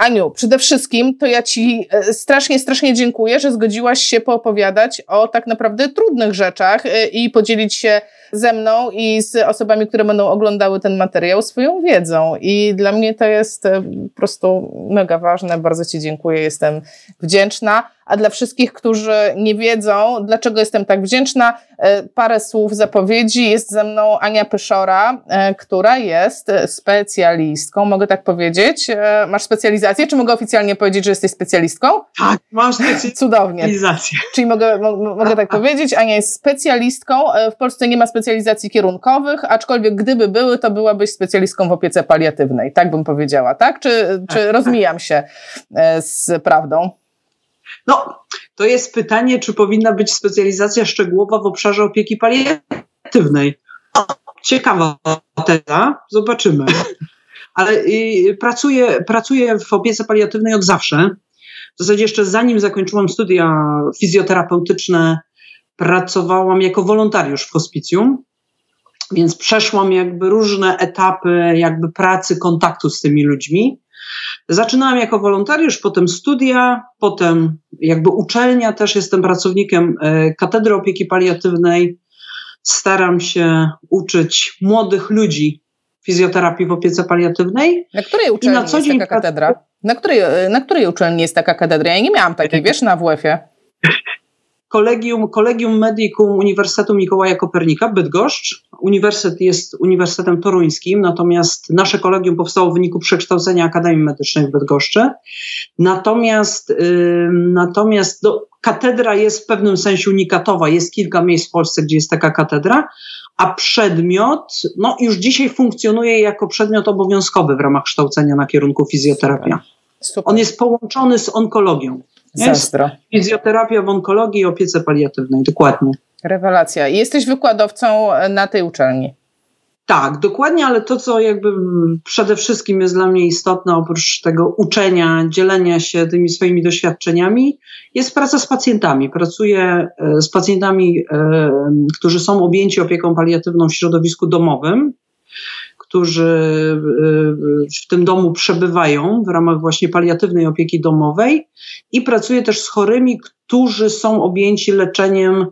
Aniu, przede wszystkim to ja Ci e, strasznie, strasznie dziękuję, że zgodziłaś się poopowiadać o tak naprawdę trudnych rzeczach e, i podzielić się ze mną i z osobami, które będą oglądały ten materiał swoją wiedzą. I dla mnie to jest e, po prostu mega ważne. Bardzo Ci dziękuję, jestem wdzięczna. A dla wszystkich, którzy nie wiedzą, dlaczego jestem tak wdzięczna, parę słów zapowiedzi. Jest ze mną Ania Pyszora, która jest specjalistką, mogę tak powiedzieć. Masz specjalizację, czy mogę oficjalnie powiedzieć, że jesteś specjalistką? Tak, mam specjalizację. Cudownie. Czyli mogę, mogę tak powiedzieć, Ania jest specjalistką. W Polsce nie ma specjalizacji kierunkowych, aczkolwiek gdyby były, to byłabyś specjalistką w opiece paliatywnej, tak bym powiedziała, tak? Czy, czy tak, rozmijam tak. się e, z prawdą? No, to jest pytanie, czy powinna być specjalizacja szczegółowa w obszarze opieki paliatywnej. O, ciekawa teza, zobaczymy. Ale y, pracuję, pracuję w opiece paliatywnej od zawsze. W zasadzie jeszcze zanim zakończyłam studia fizjoterapeutyczne pracowałam jako wolontariusz w hospicjum, więc przeszłam jakby różne etapy jakby pracy, kontaktu z tymi ludźmi. Zaczynałam jako wolontariusz, potem studia, potem jakby uczelnia, też jestem pracownikiem e, Katedry Opieki Paliatywnej. Staram się uczyć młodych ludzi fizjoterapii w opiece paliatywnej. Na której uczelni na jest taka katedra? Na której, na której uczelni jest taka katedra? Ja nie miałam takiej, wiesz, na WF-ie. Kolegium, Kolegium Medicum Uniwersytetu Mikołaja Kopernika, Bydgoszcz. Uniwersytet jest Uniwersytetem Toruńskim, natomiast nasze kolegium powstało w wyniku przekształcenia Akademii Medycznej w Bydgoszczy. Natomiast, yy, natomiast do, katedra jest w pewnym sensie unikatowa. Jest kilka miejsc w Polsce, gdzie jest taka katedra, a przedmiot no, już dzisiaj funkcjonuje jako przedmiot obowiązkowy w ramach kształcenia na kierunku fizjoterapia. Super. On jest połączony z onkologią. Zastro. Fizjoterapia w onkologii i opiece paliatywnej, dokładnie. Rewelacja. I jesteś wykładowcą na tej uczelni. Tak, dokładnie, ale to, co jakby przede wszystkim jest dla mnie istotne, oprócz tego uczenia, dzielenia się tymi swoimi doświadczeniami, jest praca z pacjentami. Pracuję e, z pacjentami, e, którzy są objęci opieką paliatywną w środowisku domowym którzy y, w tym domu przebywają w ramach właśnie paliatywnej opieki domowej i pracuję też z chorymi, którzy są objęci leczeniem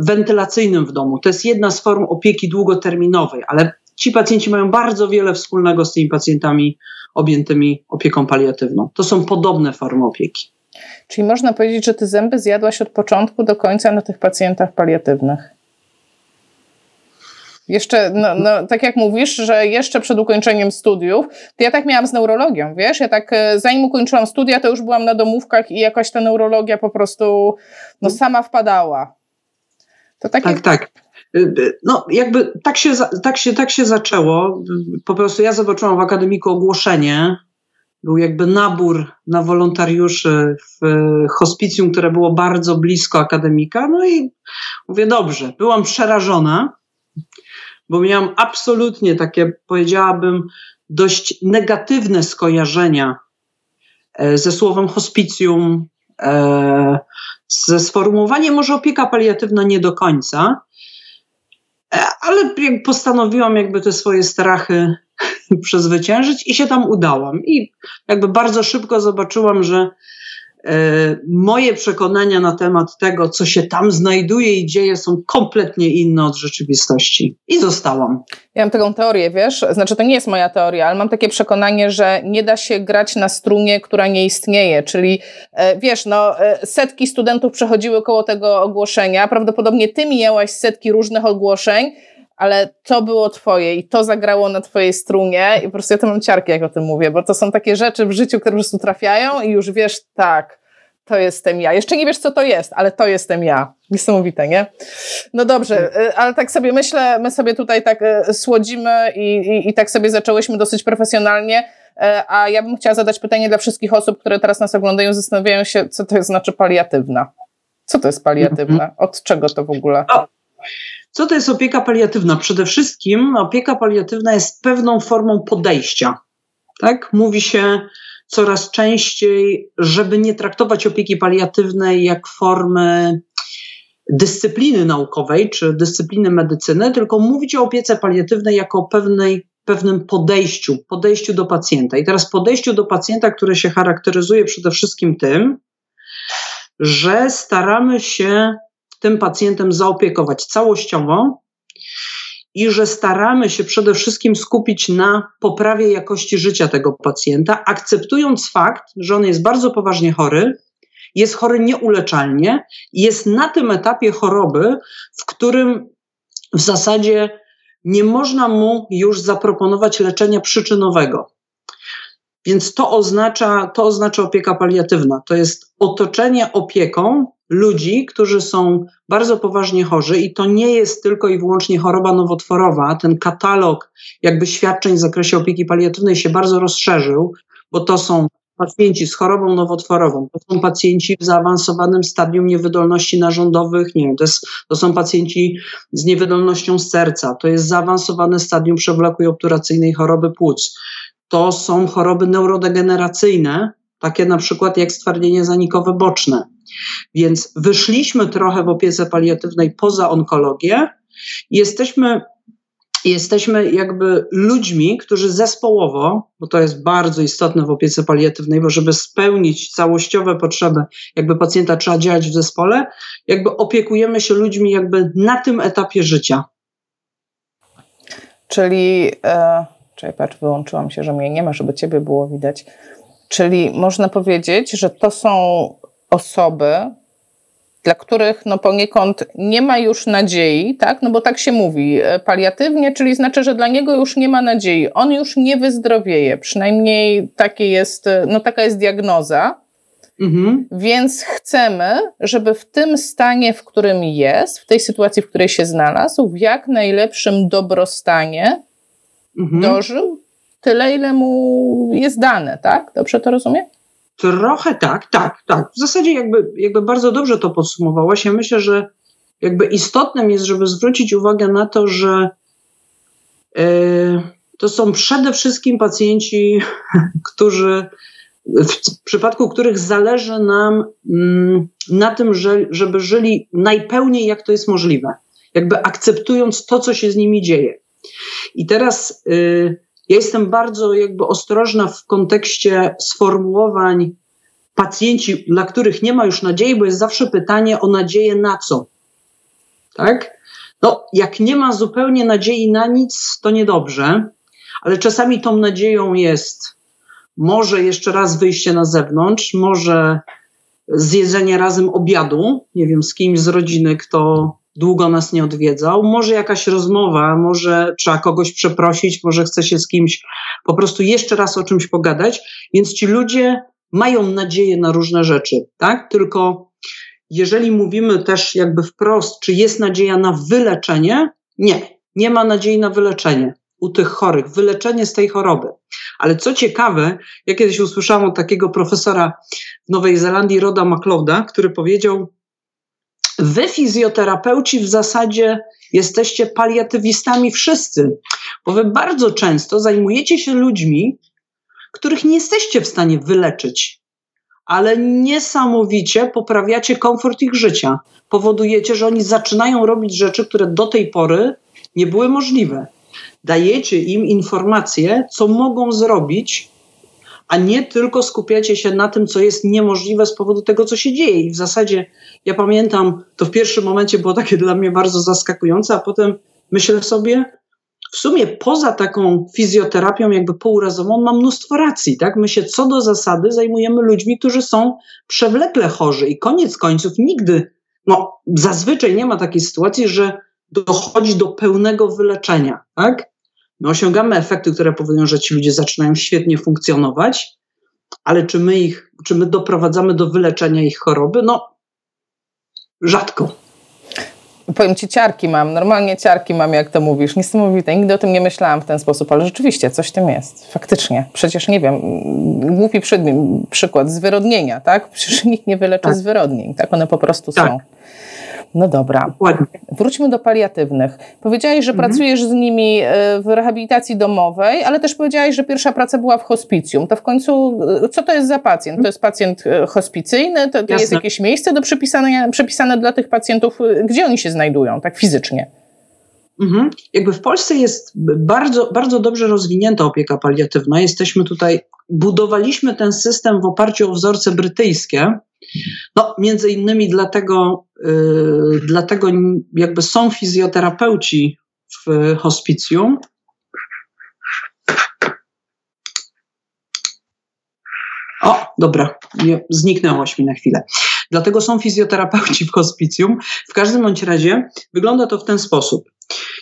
wentylacyjnym w domu. To jest jedna z form opieki długoterminowej, ale ci pacjenci mają bardzo wiele wspólnego z tymi pacjentami objętymi opieką paliatywną. To są podobne formy opieki. Czyli można powiedzieć, że ty zęby zjadłaś od początku do końca na tych pacjentach paliatywnych? Jeszcze, no, no, tak jak mówisz, że jeszcze przed ukończeniem studiów, to ja tak miałam z neurologią, wiesz, ja tak e, zanim ukończyłam studia, to już byłam na domówkach i jakaś ta neurologia po prostu, no sama wpadała. To tak, tak, tak. No, jakby tak się, tak, się, tak się zaczęło. Po prostu ja zobaczyłam w akademiku ogłoszenie. Był jakby nabór na wolontariuszy w hospicjum, które było bardzo blisko akademika. No i mówię, dobrze, byłam przerażona bo miałam absolutnie takie, powiedziałabym, dość negatywne skojarzenia e, ze słowem hospicjum, e, ze sformułowaniem może opieka paliatywna nie do końca, e, ale postanowiłam jakby te swoje strachy przezwyciężyć i się tam udałam. I jakby bardzo szybko zobaczyłam, że moje przekonania na temat tego, co się tam znajduje i dzieje, są kompletnie inne od rzeczywistości. I zostałam. Ja mam taką teorię, wiesz, znaczy to nie jest moja teoria, ale mam takie przekonanie, że nie da się grać na strunie, która nie istnieje. Czyli e, wiesz, no, e, setki studentów przechodziły koło tego ogłoszenia, prawdopodobnie ty mijałaś setki różnych ogłoszeń ale to było twoje i to zagrało na twojej strunie i po prostu ja to mam ciarki, jak o tym mówię, bo to są takie rzeczy w życiu, które po prostu trafiają i już wiesz, tak, to jestem ja. Jeszcze nie wiesz, co to jest, ale to jestem ja. Niesamowite, nie? No dobrze, y, ale tak sobie myślę, my sobie tutaj tak y, słodzimy i, i, i tak sobie zaczęłyśmy dosyć profesjonalnie, y, a ja bym chciała zadać pytanie dla wszystkich osób, które teraz nas oglądają, zastanawiają się, co to jest znaczy paliatywna. Co to jest paliatywna? Mhm. Od czego to w ogóle? Co to jest opieka paliatywna? Przede wszystkim opieka paliatywna jest pewną formą podejścia. Tak? Mówi się coraz częściej, żeby nie traktować opieki paliatywnej jak formy dyscypliny naukowej czy dyscypliny medycyny, tylko mówić o opiece paliatywnej jako pewnej pewnym podejściu, podejściu do pacjenta. I teraz podejściu do pacjenta, które się charakteryzuje przede wszystkim tym, że staramy się tym pacjentem zaopiekować całościowo i że staramy się przede wszystkim skupić na poprawie jakości życia tego pacjenta, akceptując fakt, że on jest bardzo poważnie chory, jest chory nieuleczalnie jest na tym etapie choroby, w którym w zasadzie nie można mu już zaproponować leczenia przyczynowego. Więc to oznacza, to oznacza opieka paliatywna. To jest otoczenie opieką ludzi, którzy są bardzo poważnie chorzy i to nie jest tylko i wyłącznie choroba nowotworowa. Ten katalog jakby świadczeń w zakresie opieki paliatywnej się bardzo rozszerzył, bo to są pacjenci z chorobą nowotworową, to są pacjenci w zaawansowanym stadium niewydolności narządowych, nie wiem, to, jest, to są pacjenci z niewydolnością serca, to jest zaawansowane stadium przewlekłej obturacyjnej choroby płuc, to są choroby neurodegeneracyjne, takie na przykład jak stwardnienie zanikowe boczne. Więc wyszliśmy trochę w opiece paliatywnej poza onkologię. Jesteśmy jesteśmy jakby ludźmi, którzy zespołowo, bo to jest bardzo istotne w opiece paliatywnej, bo żeby spełnić całościowe potrzeby jakby pacjenta trzeba działać w zespole, jakby opiekujemy się ludźmi jakby na tym etapie życia. Czyli, e, czekaj, patrz, wyłączyłam się, że mnie nie ma, żeby ciebie było widać. Czyli można powiedzieć, że to są osoby, dla których no poniekąd nie ma już nadziei, tak? No bo tak się mówi e, paliatywnie, czyli znaczy, że dla niego już nie ma nadziei. On już nie wyzdrowieje. Przynajmniej takie jest, e, no taka jest diagnoza. Mhm. Więc chcemy, żeby w tym stanie, w którym jest, w tej sytuacji, w której się znalazł, w jak najlepszym dobrostanie mhm. dożył tyle, ile mu jest dane, tak? Dobrze to rozumiem? Trochę tak, tak, tak. W zasadzie jakby, jakby bardzo dobrze to podsumowałaś. Ja myślę, że jakby istotnym jest, żeby zwrócić uwagę na to, że yy, to są przede wszystkim pacjenci, którzy w przypadku których zależy nam mm, na tym, że, żeby żyli najpełniej, jak to jest możliwe. Jakby akceptując to, co się z nimi dzieje. I teraz yy, ja jestem bardzo jakby ostrożna w kontekście sformułowań pacjenci, dla których nie ma już nadziei, bo jest zawsze pytanie o nadzieję na co. Tak? No, jak nie ma zupełnie nadziei na nic, to niedobrze, ale czasami tą nadzieją jest może jeszcze raz wyjście na zewnątrz, może zjedzenie razem obiadu, nie wiem, z kimś z rodziny, kto długo nas nie odwiedzał. Może jakaś rozmowa, może trzeba kogoś przeprosić, może chce się z kimś po prostu jeszcze raz o czymś pogadać. Więc ci ludzie mają nadzieję na różne rzeczy, tak? Tylko jeżeli mówimy też jakby wprost, czy jest nadzieja na wyleczenie? Nie, nie ma nadziei na wyleczenie u tych chorych, wyleczenie z tej choroby. Ale co ciekawe, ja kiedyś usłyszałam od takiego profesora w Nowej Zelandii, Roda McLeoda, który powiedział, Wy, fizjoterapeuci, w zasadzie jesteście paliatywistami wszyscy, bo wy bardzo często zajmujecie się ludźmi, których nie jesteście w stanie wyleczyć, ale niesamowicie poprawiacie komfort ich życia. Powodujecie, że oni zaczynają robić rzeczy, które do tej pory nie były możliwe. Dajecie im informacje, co mogą zrobić, a nie tylko skupiacie się na tym, co jest niemożliwe z powodu tego, co się dzieje. I w zasadzie ja pamiętam, to w pierwszym momencie było takie dla mnie bardzo zaskakujące, a potem myślę sobie, w sumie poza taką fizjoterapią jakby pourazową on ma mnóstwo racji, tak? My się co do zasady zajmujemy ludźmi, którzy są przewlekle chorzy i koniec końców nigdy, no zazwyczaj nie ma takiej sytuacji, że dochodzi do pełnego wyleczenia, tak? My osiągamy efekty, które powodują, że ci ludzie zaczynają świetnie funkcjonować, ale czy my ich, czy my doprowadzamy do wyleczenia ich choroby? No, rzadko. Powiem ci, ciarki mam, normalnie ciarki mam, jak to mówisz. Niesamowite. Nigdy o tym nie myślałam w ten sposób, ale rzeczywiście coś w tym jest. Faktycznie. Przecież nie wiem, głupi przykład zwyrodnienia, tak? Przecież nikt nie wyleczy tak. zwyrodnień, tak? One po prostu tak. są. No dobra. Dokładnie. Wróćmy do paliatywnych. Powiedziałeś, że mhm. pracujesz z nimi e, w rehabilitacji domowej, ale też powiedziałeś, że pierwsza praca była w hospicjum. To w końcu, e, co to jest za pacjent? To jest pacjent e, hospicyjny? To, to jest jakieś miejsce do przypisane, przypisane dla tych pacjentów? Gdzie oni się znajdują, tak fizycznie? Mhm. Jakby w Polsce jest bardzo, bardzo dobrze rozwinięta opieka paliatywna. Jesteśmy tutaj, budowaliśmy ten system w oparciu o wzorce brytyjskie. No, między innymi dlatego, yy, dlatego jakby są fizjoterapeuci w hospicjum. O, dobra, zniknęłoś mi na chwilę. Dlatego są fizjoterapeuci w hospicjum. W każdym bądź razie wygląda to w ten sposób.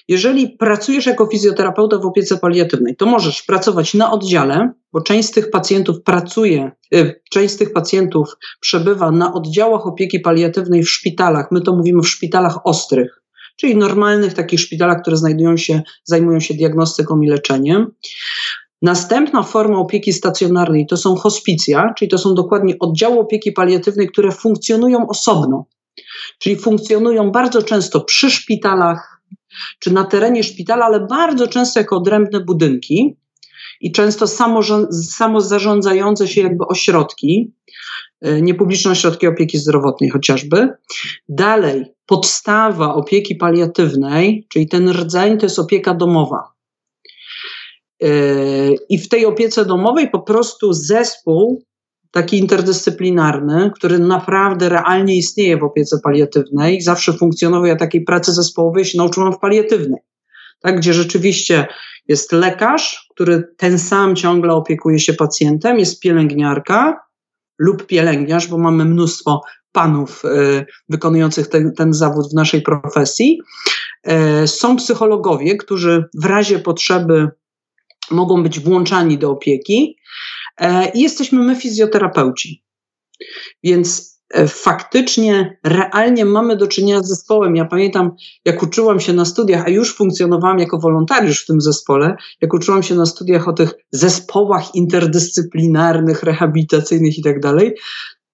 Jeżeli pracujesz jako fizjoterapeuta w opiece paliatywnej, to możesz pracować na oddziale, bo część z tych pacjentów pracuje, y, część z tych pacjentów przebywa na oddziałach opieki paliatywnej w szpitalach. My to mówimy w szpitalach ostrych, czyli normalnych takich szpitalach, które znajdują się, zajmują się diagnostyką i leczeniem. Następna forma opieki stacjonarnej to są hospicja, czyli to są dokładnie oddziały opieki paliatywnej, które funkcjonują osobno, czyli funkcjonują bardzo często przy szpitalach czy na terenie szpitala, ale bardzo często jako odrębne budynki i często samozarządzające się jakby ośrodki, e, niepubliczne ośrodki opieki zdrowotnej chociażby. Dalej, podstawa opieki paliatywnej, czyli ten rdzeń, to jest opieka domowa. Yy, I w tej opiece domowej po prostu zespół taki interdyscyplinarny, który naprawdę realnie istnieje w opiece paliatywnej, zawsze funkcjonował. Ja takiej pracy zespołowej się nauczyłam w paliatywnej, tak, gdzie rzeczywiście jest lekarz, który ten sam ciągle opiekuje się pacjentem, jest pielęgniarka lub pielęgniarz, bo mamy mnóstwo panów y, wykonujących ten, ten zawód w naszej profesji. Y, są psychologowie, którzy w razie potrzeby mogą być włączani do opieki i jesteśmy my fizjoterapeuci. Więc e, faktycznie, realnie mamy do czynienia z zespołem. Ja pamiętam, jak uczyłam się na studiach, a już funkcjonowałam jako wolontariusz w tym zespole, jak uczyłam się na studiach o tych zespołach interdyscyplinarnych, rehabilitacyjnych i tak dalej,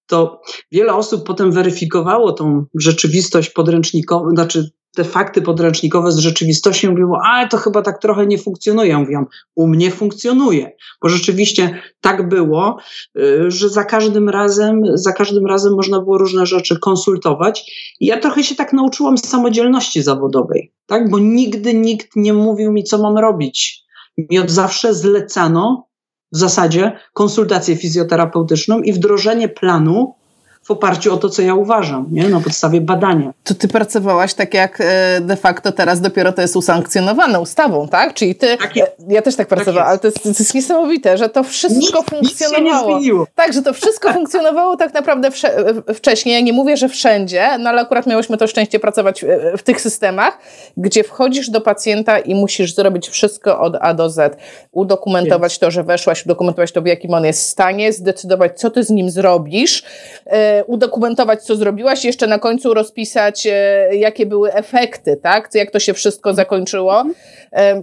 to wiele osób potem weryfikowało tą rzeczywistość podręcznikową, znaczy te fakty podręcznikowe z rzeczywistością mówiło, ale to chyba tak trochę nie funkcjonuje. Mówiłam, u mnie funkcjonuje, bo rzeczywiście tak było, y, że za każdym razem, za każdym razem można było różne rzeczy konsultować. I ja trochę się tak nauczyłam samodzielności zawodowej, tak? bo nigdy nikt nie mówił mi, co mam robić. Mi od zawsze zlecano w zasadzie konsultację fizjoterapeutyczną i wdrożenie planu w oparciu o to, co ja uważam, nie? na podstawie badania. To ty pracowałaś tak jak e, de facto teraz dopiero to jest usankcjonowane ustawą, tak? Czyli ty, tak e, ja też tak, tak pracowałam, ale to jest, to jest, niesamowite, że to wszystko nic, funkcjonowało. Nic się nie tak, że to wszystko funkcjonowało tak naprawdę wcześniej. Ja nie mówię, że wszędzie, no ale akurat miałyśmy to szczęście pracować e, w tych systemach, gdzie wchodzisz do pacjenta i musisz zrobić wszystko od A do Z. Udokumentować to, że weszłaś, udokumentować to, w jakim on jest stanie, zdecydować, co ty z nim zrobisz, udokumentować, co zrobiłaś, jeszcze na końcu rozpisać, e, jakie były efekty, tak? Jak to się wszystko zakończyło. E,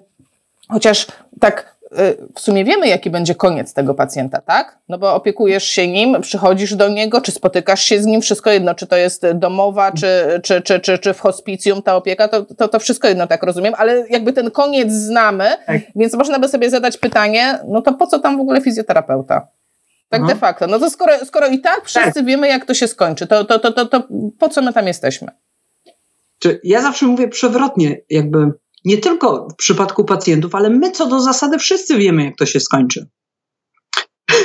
chociaż tak e, w sumie wiemy, jaki będzie koniec tego pacjenta, tak? No bo opiekujesz się nim, przychodzisz do niego, czy spotykasz się z nim, wszystko jedno, czy to jest domowa, czy, czy, czy, czy, czy w hospicjum ta opieka, to, to, to wszystko jedno, tak rozumiem, ale jakby ten koniec znamy, tak. więc można by sobie zadać pytanie, no to po co tam w ogóle fizjoterapeuta? Tak Aha. de facto. No to skoro, skoro i tak wszyscy tak. wiemy, jak to się skończy, to, to, to, to, to po co my tam jesteśmy? Czy ja zawsze mówię przewrotnie, jakby nie tylko w przypadku pacjentów, ale my co do zasady wszyscy wiemy, jak to się skończy.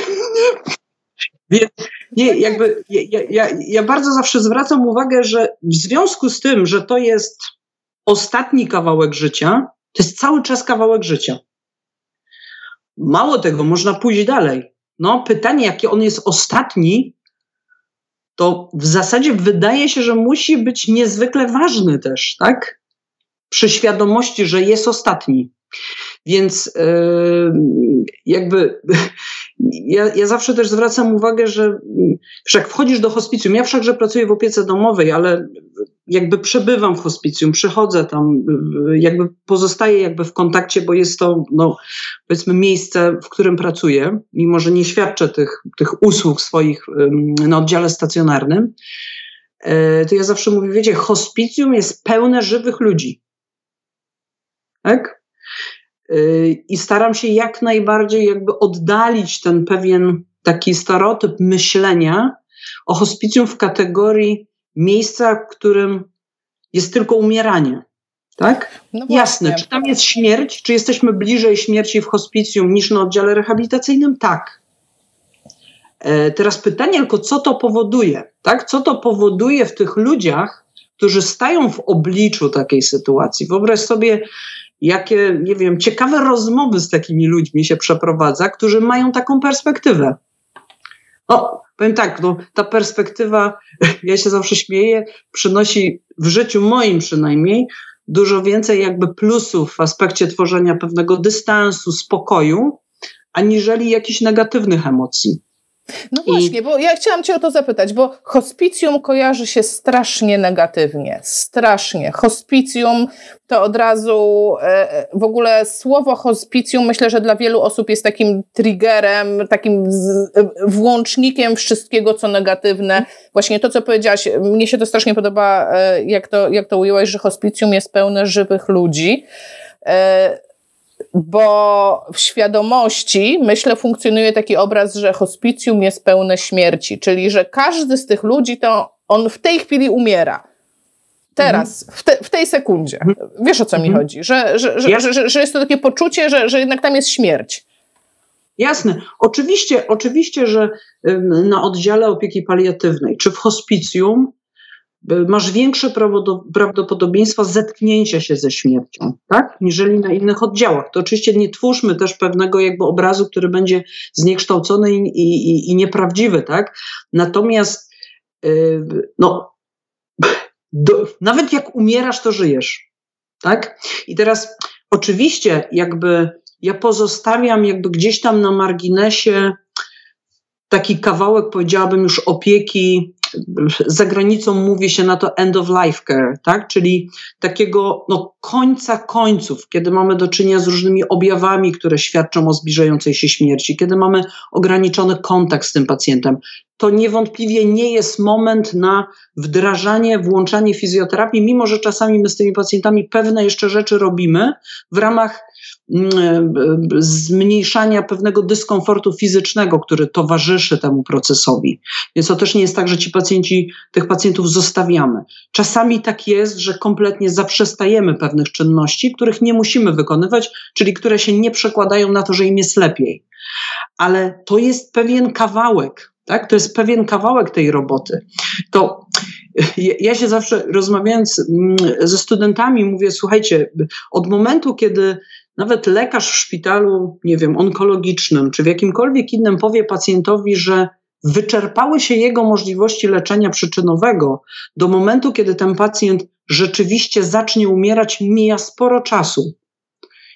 Więc nie, jakby ja, ja, ja bardzo zawsze zwracam uwagę, że w związku z tym, że to jest ostatni kawałek życia, to jest cały czas kawałek życia. Mało tego, można pójść dalej no, pytanie, jaki on jest ostatni, to w zasadzie wydaje się, że musi być niezwykle ważny też, tak? Przy świadomości, że jest ostatni. Więc yy, jakby ja, ja zawsze też zwracam uwagę, że wszak wchodzisz do hospicjum. Ja wszakże pracuję w opiece domowej, ale jakby przebywam w hospicjum, przychodzę tam, jakby pozostaję jakby w kontakcie, bo jest to, no, powiedzmy, miejsce, w którym pracuję, mimo że nie świadczę tych, tych usług swoich na oddziale stacjonarnym. E, to ja zawsze mówię, wiecie, hospicjum jest pełne żywych ludzi. Tak? Y, i staram się jak najbardziej jakby oddalić ten pewien taki stereotyp myślenia o hospicjum w kategorii miejsca, w którym jest tylko umieranie. Tak? No Jasne. Czy tam jest śmierć? Czy jesteśmy bliżej śmierci w hospicjum niż na oddziale rehabilitacyjnym? Tak. E, teraz pytanie tylko, co to powoduje? Tak? Co to powoduje w tych ludziach, którzy stają w obliczu takiej sytuacji? Wyobraź sobie, jakie, nie wiem, ciekawe rozmowy z takimi ludźmi się przeprowadza, którzy mają taką perspektywę. No, powiem tak, no, ta perspektywa, ja się zawsze śmieję, przynosi w życiu moim przynajmniej dużo więcej jakby plusów w aspekcie tworzenia pewnego dystansu, spokoju, aniżeli jakichś negatywnych emocji. No właśnie, bo ja chciałam Cię o to zapytać, bo hospicjum kojarzy się strasznie negatywnie. Strasznie. Hospicjum to od razu e, w ogóle słowo hospicjum myślę, że dla wielu osób jest takim triggerem, takim włącznikiem wszystkiego, co negatywne. Właśnie to, co powiedziałaś, mnie się to strasznie podoba, e, jak to, jak to ujęłaś, że hospicjum jest pełne żywych ludzi e, bo w świadomości, myślę, funkcjonuje taki obraz, że hospicjum jest pełne śmierci, czyli że każdy z tych ludzi to on w tej chwili umiera. Teraz, w, te, w, tej sekundzie. Mhm. Wiesz o co mi mhm. chodzi? Że, że, że, że, że jest to takie poczucie, że, że jednak tam jest śmierć. Jasne. Oczywiście, oczywiście, że na oddziale opieki paliatywnej czy w hospicjum masz większe prawdopodobieństwo zetknięcia się ze śmiercią, tak? Niżeli na innych oddziałach. To oczywiście nie twórzmy też pewnego jakby obrazu, który będzie zniekształcony i, i, i nieprawdziwy, tak? Natomiast yy, no, do, nawet jak umierasz, to żyjesz, tak? I teraz oczywiście jakby ja pozostawiam jakby gdzieś tam na marginesie taki kawałek, powiedziałabym już opieki za granicą mówi się na to end of life care, tak? czyli takiego no, końca końców, kiedy mamy do czynienia z różnymi objawami, które świadczą o zbliżającej się śmierci, kiedy mamy ograniczony kontakt z tym pacjentem. To niewątpliwie nie jest moment na wdrażanie, włączanie fizjoterapii, mimo że czasami my z tymi pacjentami pewne jeszcze rzeczy robimy w ramach Mm, zmniejszania pewnego dyskomfortu fizycznego, który towarzyszy temu procesowi. Więc to też nie jest tak, że ci pacjenci, tych pacjentów zostawiamy. Czasami tak jest, że kompletnie zaprzestajemy pewnych czynności, których nie musimy wykonywać, czyli które się nie przekładają na to, że im jest lepiej. Ale to jest pewien kawałek, tak? To jest pewien kawałek tej roboty. To ja się zawsze rozmawiając mm, ze studentami mówię, słuchajcie, od momentu, kiedy nawet lekarz w szpitalu, nie wiem, onkologicznym czy w jakimkolwiek innym powie pacjentowi, że wyczerpały się jego możliwości leczenia przyczynowego, do momentu, kiedy ten pacjent rzeczywiście zacznie umierać, mija sporo czasu.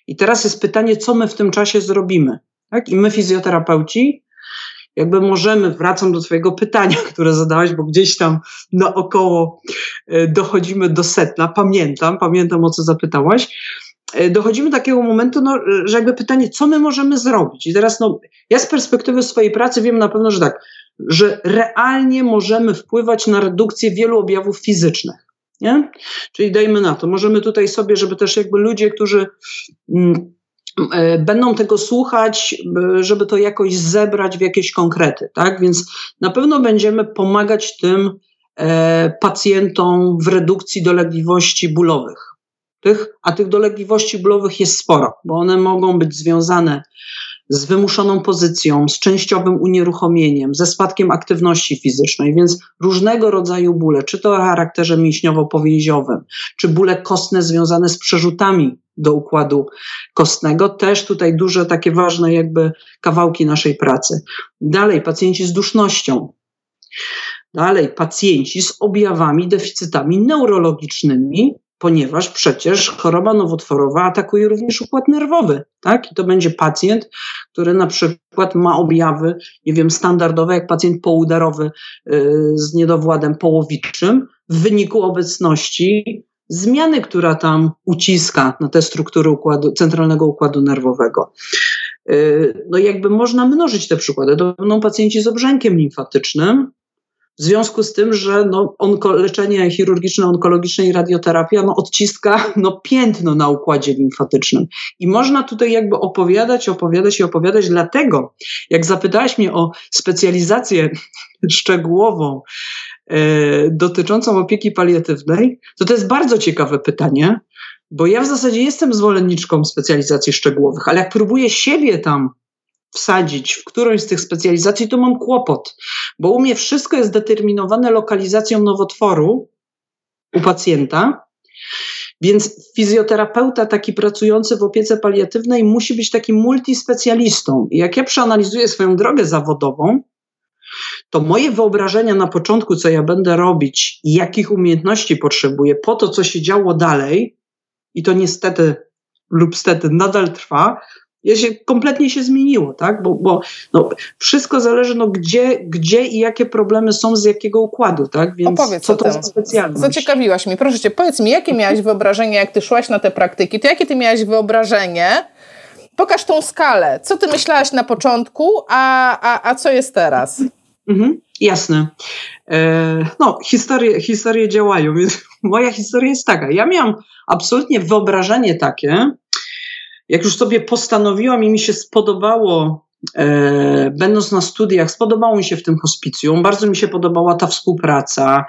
I teraz jest pytanie, co my w tym czasie zrobimy. Tak? I my, fizjoterapeuci, jakby możemy, wracam do Twojego pytania, które zadałaś, bo gdzieś tam naokoło e, dochodzimy do setna. Pamiętam, pamiętam o co zapytałaś. E, dochodzimy do takiego momentu, no, że jakby pytanie, co my możemy zrobić? I teraz, no, ja z perspektywy swojej pracy wiem na pewno, że tak, że realnie możemy wpływać na redukcję wielu objawów fizycznych. Nie? Czyli dajmy na to, możemy tutaj sobie, żeby też jakby ludzie, którzy mm, będą tego słuchać, żeby to jakoś zebrać w jakieś konkrety, tak? Więc na pewno będziemy pomagać tym e, pacjentom w redukcji dolegliwości bólowych tych, a tych dolegliwości bólowych jest sporo, bo one mogą być związane z wymuszoną pozycją, z częściowym unieruchomieniem, ze spadkiem aktywności fizycznej, więc różnego rodzaju bóle, czy to o charakterze mięśniowo-powięziowym, czy bóle kostne związane z przerzutami do układu kostnego, też tutaj duże takie ważne jakby kawałki naszej pracy. Dalej pacjenci z dusznością. Dalej pacjenci z objawami, deficytami neurologicznymi, ponieważ przecież choroba nowotworowa atakuje również układ nerwowy, tak? I to będzie pacjent, który na przykład ma objawy, nie wiem, standardowe, jak pacjent poudarowy yy, z niedowładem połowiczym, w wyniku obecności zmiany, która tam uciska na te struktury układu, centralnego układu nerwowego. Yy, no jakby można mnożyć te przykłady. To będą pacjenci z obrzękiem limfatycznym, w związku z tym, że no, onko, leczenie chirurgiczne, onkologiczne i radioterapia no, odciska no, piętno na układzie limfatycznym. I można tutaj jakby opowiadać, opowiadać i opowiadać. Dlatego, jak zapytałaś mnie o specjalizację szczegółową e, dotyczącą opieki paliatywnej, to to jest bardzo ciekawe pytanie, Bo ja w zasadzie jestem zwolenniczką specjalizacji szczegółowych, ale jak próbuję siebie tam wsadzić w którąś z tych specjalizacji, to mam kłopot, bo u mnie wszystko jest determinowane lokalizacją nowotworu u pacjenta. Więc fizjoterapeuta taki pracujący w opiece paliatywnej musi być takim multispecjalistą. Jak ja przeanalizuję swoją drogę zawodową, to moje wyobrażenia na początku, co ja będę robić i jakich umiejętności potrzebuję po to, co się działo dalej, i to niestety lub stety nadal trwa, się, kompletnie się zmieniło, tak? Bo, bo no, wszystko zależy, no, gdzie, gdzie i jakie problemy są z jakiego układu, tak? Więc Opowiedz co to za specjalność? Zaciekawiłaś mnie. Proszę cię, powiedz mi, jakie miałaś wyobrażenie, jak ty szłaś na te praktyki, to jakie ty miałaś wyobrażenie? Pokaż tą skalę. Co ty myślałaś na początku, a, a, a co jest teraz? Mhm, jasne. E, no, historie, historie działają, więc moja historia jest taka. Ja miałam absolutnie wyobrażenie takie, jak już sobie postanowiłam i mi się spodobało, e, będąc na studiach, spodobało mi się w tym hospicjum, bardzo mi się podobała ta współpraca,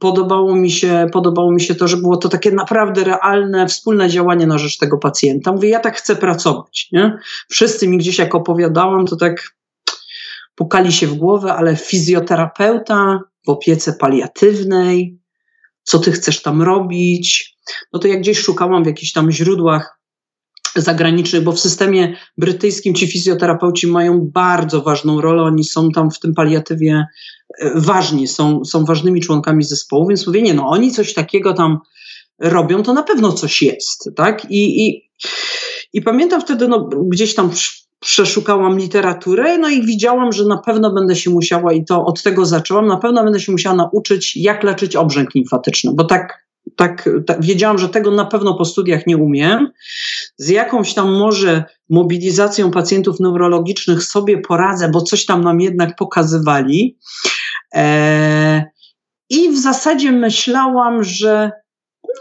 podobało mi się, podobało mi się to, że było to takie naprawdę realne, wspólne działanie na rzecz tego pacjenta. Mówię, ja tak chcę pracować. Nie? Wszyscy mi gdzieś jak opowiadałam, to tak pukali się w głowę, ale fizjoterapeuta w opiece paliatywnej, co ty chcesz tam robić? No to jak gdzieś szukałam w jakichś tam źródłach zagranicznych, bo w systemie brytyjskim ci fizjoterapeuci mają bardzo ważną rolę, oni są tam w tym paliatywie e, ważni, są, są ważnymi członkami zespołu, więc mówię, nie no, oni coś takiego tam robią, to na pewno coś jest, tak? I, i, i pamiętam wtedy, no, gdzieś tam przeszukałam literaturę, no i widziałam, że na pewno będę się musiała, i to od tego zaczęłam, na pewno będę się musiała nauczyć, jak leczyć obrzęk limfatyczny, bo tak tak, tak, wiedziałam, że tego na pewno po studiach nie umiem. Z jakąś tam może mobilizacją pacjentów neurologicznych sobie poradzę, bo coś tam nam jednak pokazywali. E, I w zasadzie myślałam, że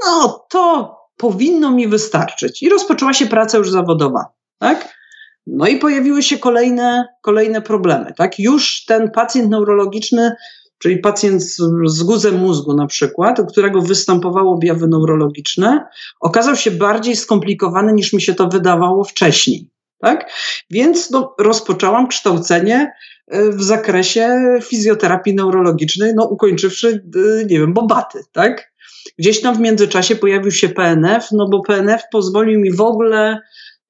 no to powinno mi wystarczyć. I rozpoczęła się praca już zawodowa. Tak? No i pojawiły się kolejne, kolejne problemy. Tak? Już ten pacjent neurologiczny czyli pacjent z, z guzem mózgu na przykład, u którego występowały objawy neurologiczne, okazał się bardziej skomplikowany niż mi się to wydawało wcześniej. Tak? Więc no, rozpoczęłam kształcenie e, w zakresie fizjoterapii neurologicznej, no ukończywszy, e, nie wiem, bobaty, tak? Gdzieś tam w międzyczasie pojawił się PNF, no bo PNF pozwolił mi w ogóle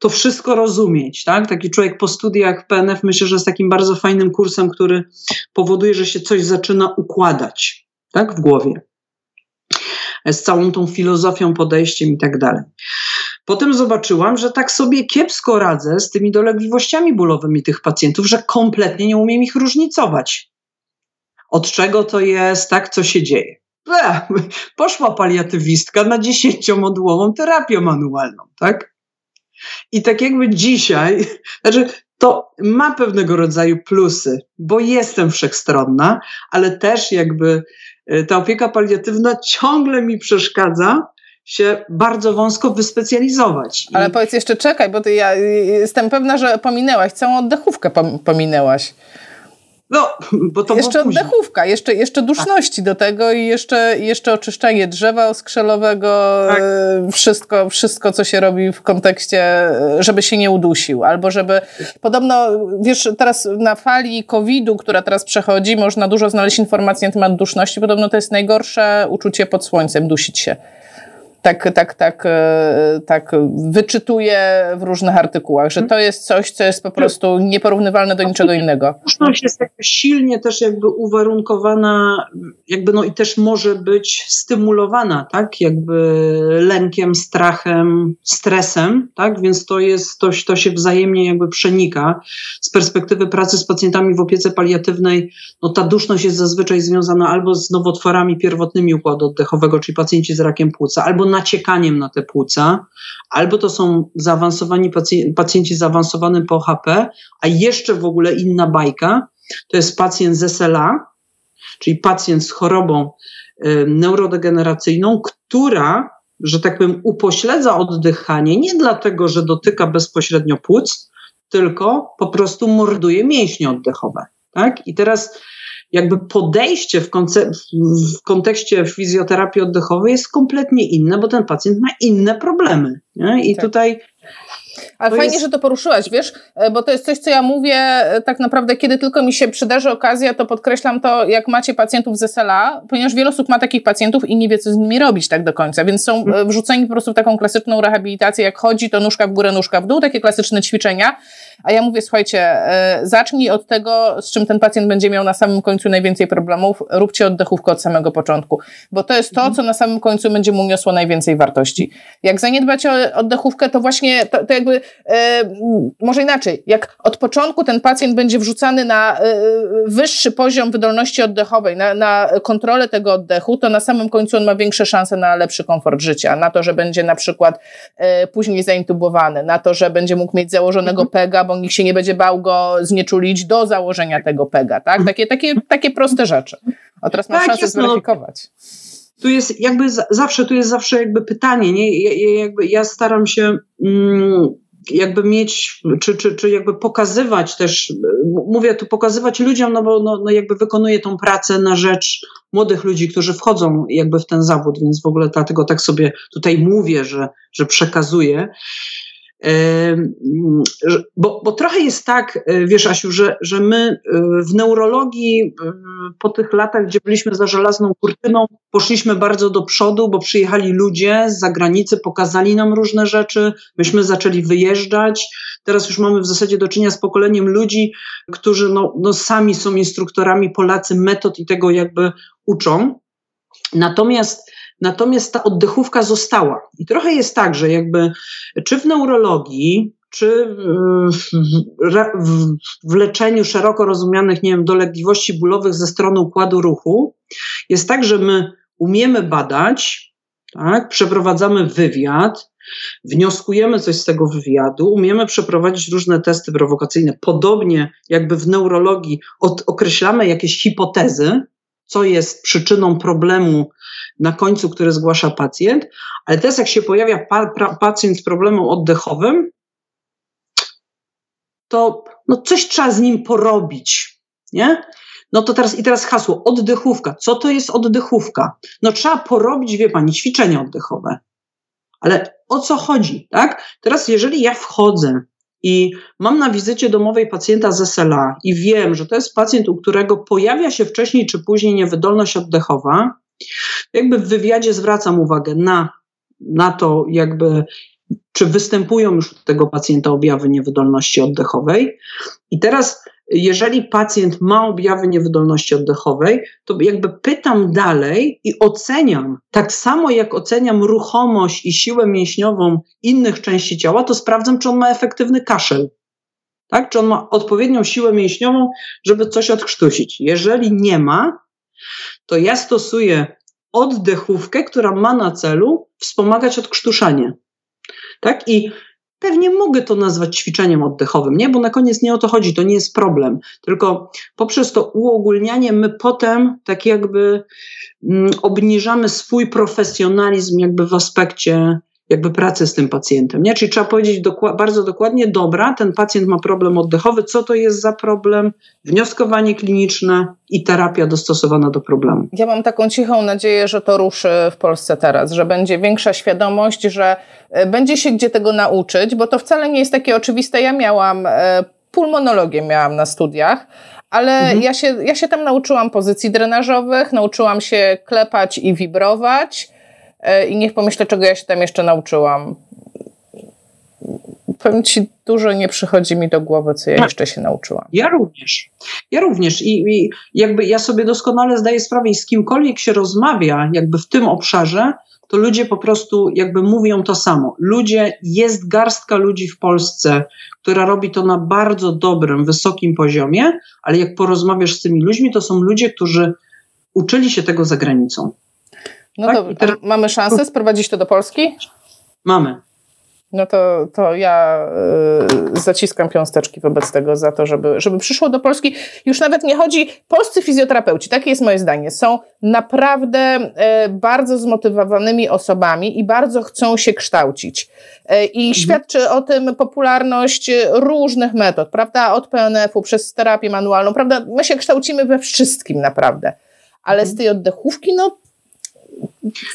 to wszystko rozumieć. Tak? Taki człowiek po studiach PNF myślę, że jest takim bardzo fajnym kursem, który powoduje, że się coś zaczyna układać tak? w głowie. Z całą tą filozofią, podejściem i tak dalej. Potem zobaczyłam, że tak sobie kiepsko radzę z tymi dolegliwościami bólowymi tych pacjentów, że kompletnie nie umiem ich różnicować. Od czego to jest, tak, co się dzieje. poszła paliatywistka na dziesięciomodułową terapię manualną, tak? I tak jakby dzisiaj, znaczy to ma pewnego rodzaju plusy, bo jestem wszechstronna, ale też jakby e, ta opieka paliatywna ciągle mi przeszkadza się bardzo wąsko wyspecjalizować. Ale powiedz jeszcze, czekaj, bo ty, ja jestem pewna, że pominęłaś, całą oddechówkę pominęłaś. No, bo to jeszcze oddechówka, jeszcze, jeszcze duszności do tego i jeszcze, jeszcze oczyszczanie drzewa oskrzelowego, tak. E, wszystko, wszystko, co się robi w kontekście, e, żeby się nie udusił, albo żeby, podobno, wiesz, teraz na fali COVID-u, która teraz przechodzi, można dużo znaleźć informacji na temat duszności, podobno to jest najgorsze uczucie pod słońcem, dusić się tak, tak, tak, e, tak wyczytuję w różnych artykułach, że to jest coś, co jest po prostu nieporównywalne do niczego innego. Duszność jest silnie też jakby uwarunkowana, jakby no i też może być stymulowana, tak, jakby lękiem, strachem, stresem, tak, więc to jest, to, to się wzajemnie jakby przenika. Z perspektywy pracy z pacjentami w opiece paliatywnej, no ta duszność jest zazwyczaj związana albo z nowotworami pierwotnymi układu oddechowego, czyli pacjenci z rakiem płuca, albo naciekaniem na te płuca, albo to są zaawansowani pacjenci, pacjenci zaawansowanym POHP, a jeszcze w ogóle inna bajka, to jest pacjent z SLA, czyli pacjent z chorobą y, neurodegeneracyjną, która, że tak powiem, upośledza oddychanie nie dlatego, że dotyka bezpośrednio płuc, tylko po prostu morduje mięśnie oddechowe. Tak? I teraz jakby podejście w, w kontekście fizjoterapii oddechowej jest kompletnie inne, bo ten pacjent ma inne problemy. Nie? I tak. tutaj ale fajnie, jest... że to poruszyłaś, wiesz, e, bo to jest coś, co ja mówię e, tak naprawdę, kiedy tylko mi się przydarzy okazja, to podkreślam to, jak macie pacjentów z SLA, ponieważ wiele osób ma takich pacjentów i nie wie, co z nimi robić tak do końca, więc są mhm. e, wrzuceni po prostu w taką klasyczną rehabilitację, jak chodzi, to nóżka w górę, nóżka w dół, takie klasyczne ćwiczenia, a ja mówię, słuchajcie, zacznij od tego, z czym ten pacjent będzie miał na samym końcu najwięcej problemów, róbcie oddechówkę od samego początku, bo to jest to, mhm. co na samym końcu będzie mu niosło najwięcej wartości. Jak zaniedbacie oddechówkę, to właśnie, to, to jakby może inaczej, jak od początku ten pacjent będzie wrzucany na e, wyższy poziom wydolności oddechowej, na, na kontrolę tego oddechu, to na samym końcu on ma większe szanse na lepszy komfort życia, na to, że będzie na przykład e, później zaintubowany, na to, że będzie mógł mieć założonego mhm. PEGA, bo nikt się nie będzie bał go znieczulić do założenia tego PEGA, tak? Takie, takie, takie proste rzeczy. A teraz ma tak, szansę jest, no. zweryfikować. tu jest jakby zawsze, tu jest zawsze jakby pytanie, nie? Ja, jakby ja staram się mm, jakby mieć, czy, czy, czy jakby pokazywać też, mówię tu pokazywać ludziom, no bo no, no jakby wykonuję tą pracę na rzecz młodych ludzi, którzy wchodzą jakby w ten zawód, więc w ogóle dlatego tak sobie tutaj mówię, że, że przekazuję. Bo, bo trochę jest tak, e, wiesz, Asiu, że, że my e, w neurologii e, po tych latach, gdzie byliśmy za żelazną kurtyną, poszliśmy bardzo do przodu, bo przyjechali ludzie z zagranicy, pokazali nam różne rzeczy, myśmy zaczęli wyjeżdżać. Teraz już mamy w zasadzie do czynienia z pokoleniem ludzi, którzy no, no sami są instruktorami, Polacy metod i tego jakby uczą. Natomiast Natomiast ta oddechówka została. I trochę jest tak, że jakby czy w neurologii, czy w, leczeniu szeroko rozumianych, nie wiem, dolegliwości bólowych ze strony układu ruchu, jest tak, że my umiemy badać, tak, przeprowadzamy wywiad, wnioskujemy coś z tego wywiadu, umiemy przeprowadzić różne testy prowokacyjne. Podobnie jakby w neurologii od, określamy jakieś hipotezy, co jest przyczyną problemu na końcu, który zgłasza pacjent, ale teraz jak się pojawia pa, pra, pacjent z problemem oddechowym, to no coś trzeba z nim porobić, nie? No to teraz i teraz hasło oddechówka. Co to jest oddechówka? No trzeba porobić, wie pani, ćwiczenia oddechowe. Ale o co chodzi, tak? Teraz jeżeli ja wchodzę i mam na wizycie domowej pacjenta z SLA i wiem, że to jest pacjent, u którego pojawia się wcześniej czy później niewydolność oddechowa, jakby w wywiadzie zwracam uwagę na, na to, jakby czy występują już u tego pacjenta objawy niewydolności oddechowej. I teraz, jeżeli pacjent ma objawy niewydolności oddechowej, to jakby pytam dalej i oceniam, tak samo jak oceniam ruchomość i siłę mięśniową innych części ciała, to sprawdzam, czy on ma efektywny kaszel. Tak? Czy on ma odpowiednią siłę mięśniową, żeby coś odkrztusić. Jeżeli nie ma, to ja stosuję oddechówkę, która ma na celu wspomagać odkrztuszanie. Tak? I pewnie mogę to nazwać ćwiczeniem oddechowym, nie? Bo na koniec nie o to chodzi, to nie jest problem. Tylko poprzez to uogólnianie my potem tak jakby mm, obniżamy swój profesjonalizm jakby w aspekcie jakby pracy z tym pacjentem. Nie? Czyli trzeba powiedzieć bardzo dokładnie, dobra, ten pacjent ma problem oddechowy, co to jest za problem, wnioskowanie kliniczne i terapia dostosowana do problemu. Ja mam taką cichą nadzieję, że to ruszy w Polsce teraz, że będzie większa świadomość, że e, będzie się gdzie tego nauczyć, bo to wcale nie jest takie oczywiste. Ja miałam e, pulmonologię miałam na studiach, ale mhm. ja, się, ja się tam nauczyłam pozycji drenażowych, nauczyłam się klepać i wibrować, i niech pomyślę, czego ja się tam jeszcze nauczyłam. Powiem ci, dużo nie przychodzi mi do głowy, co ja tak. jeszcze się nauczyłam. Ja również. Ja również. I, I, jakby ja sobie doskonale zdaję sprawę, i z kimkolwiek się rozmawia, jakby w tym obszarze, to ludzie po prostu jakby mówią to samo. Ludzie, jest garstka ludzi w Polsce, która robi to na bardzo dobrym, wysokim poziomie, ale jak porozmawiasz z tymi ludźmi, to są ludzie, którzy uczyli się tego za granicą. No tak? teraz... mamy szansę sprowadzić to do Polski? Mamy. No to, to ja y, zaciskam piąsteczki wobec tego za to, żeby, żeby przyszło do Polski. Już nawet nie chodzi, polscy fizjoterapeuci, takie jest moje zdanie, są naprawdę y, bardzo zmotywowanymi osobami i bardzo chcą się kształcić. Y, I mhm. świadczy o tym popularność różnych metod, prawda? Od PNF-u przez terapię manualną, prawda? My się kształcimy we wszystkim naprawdę. Ale mhm. z tej oddechówki, no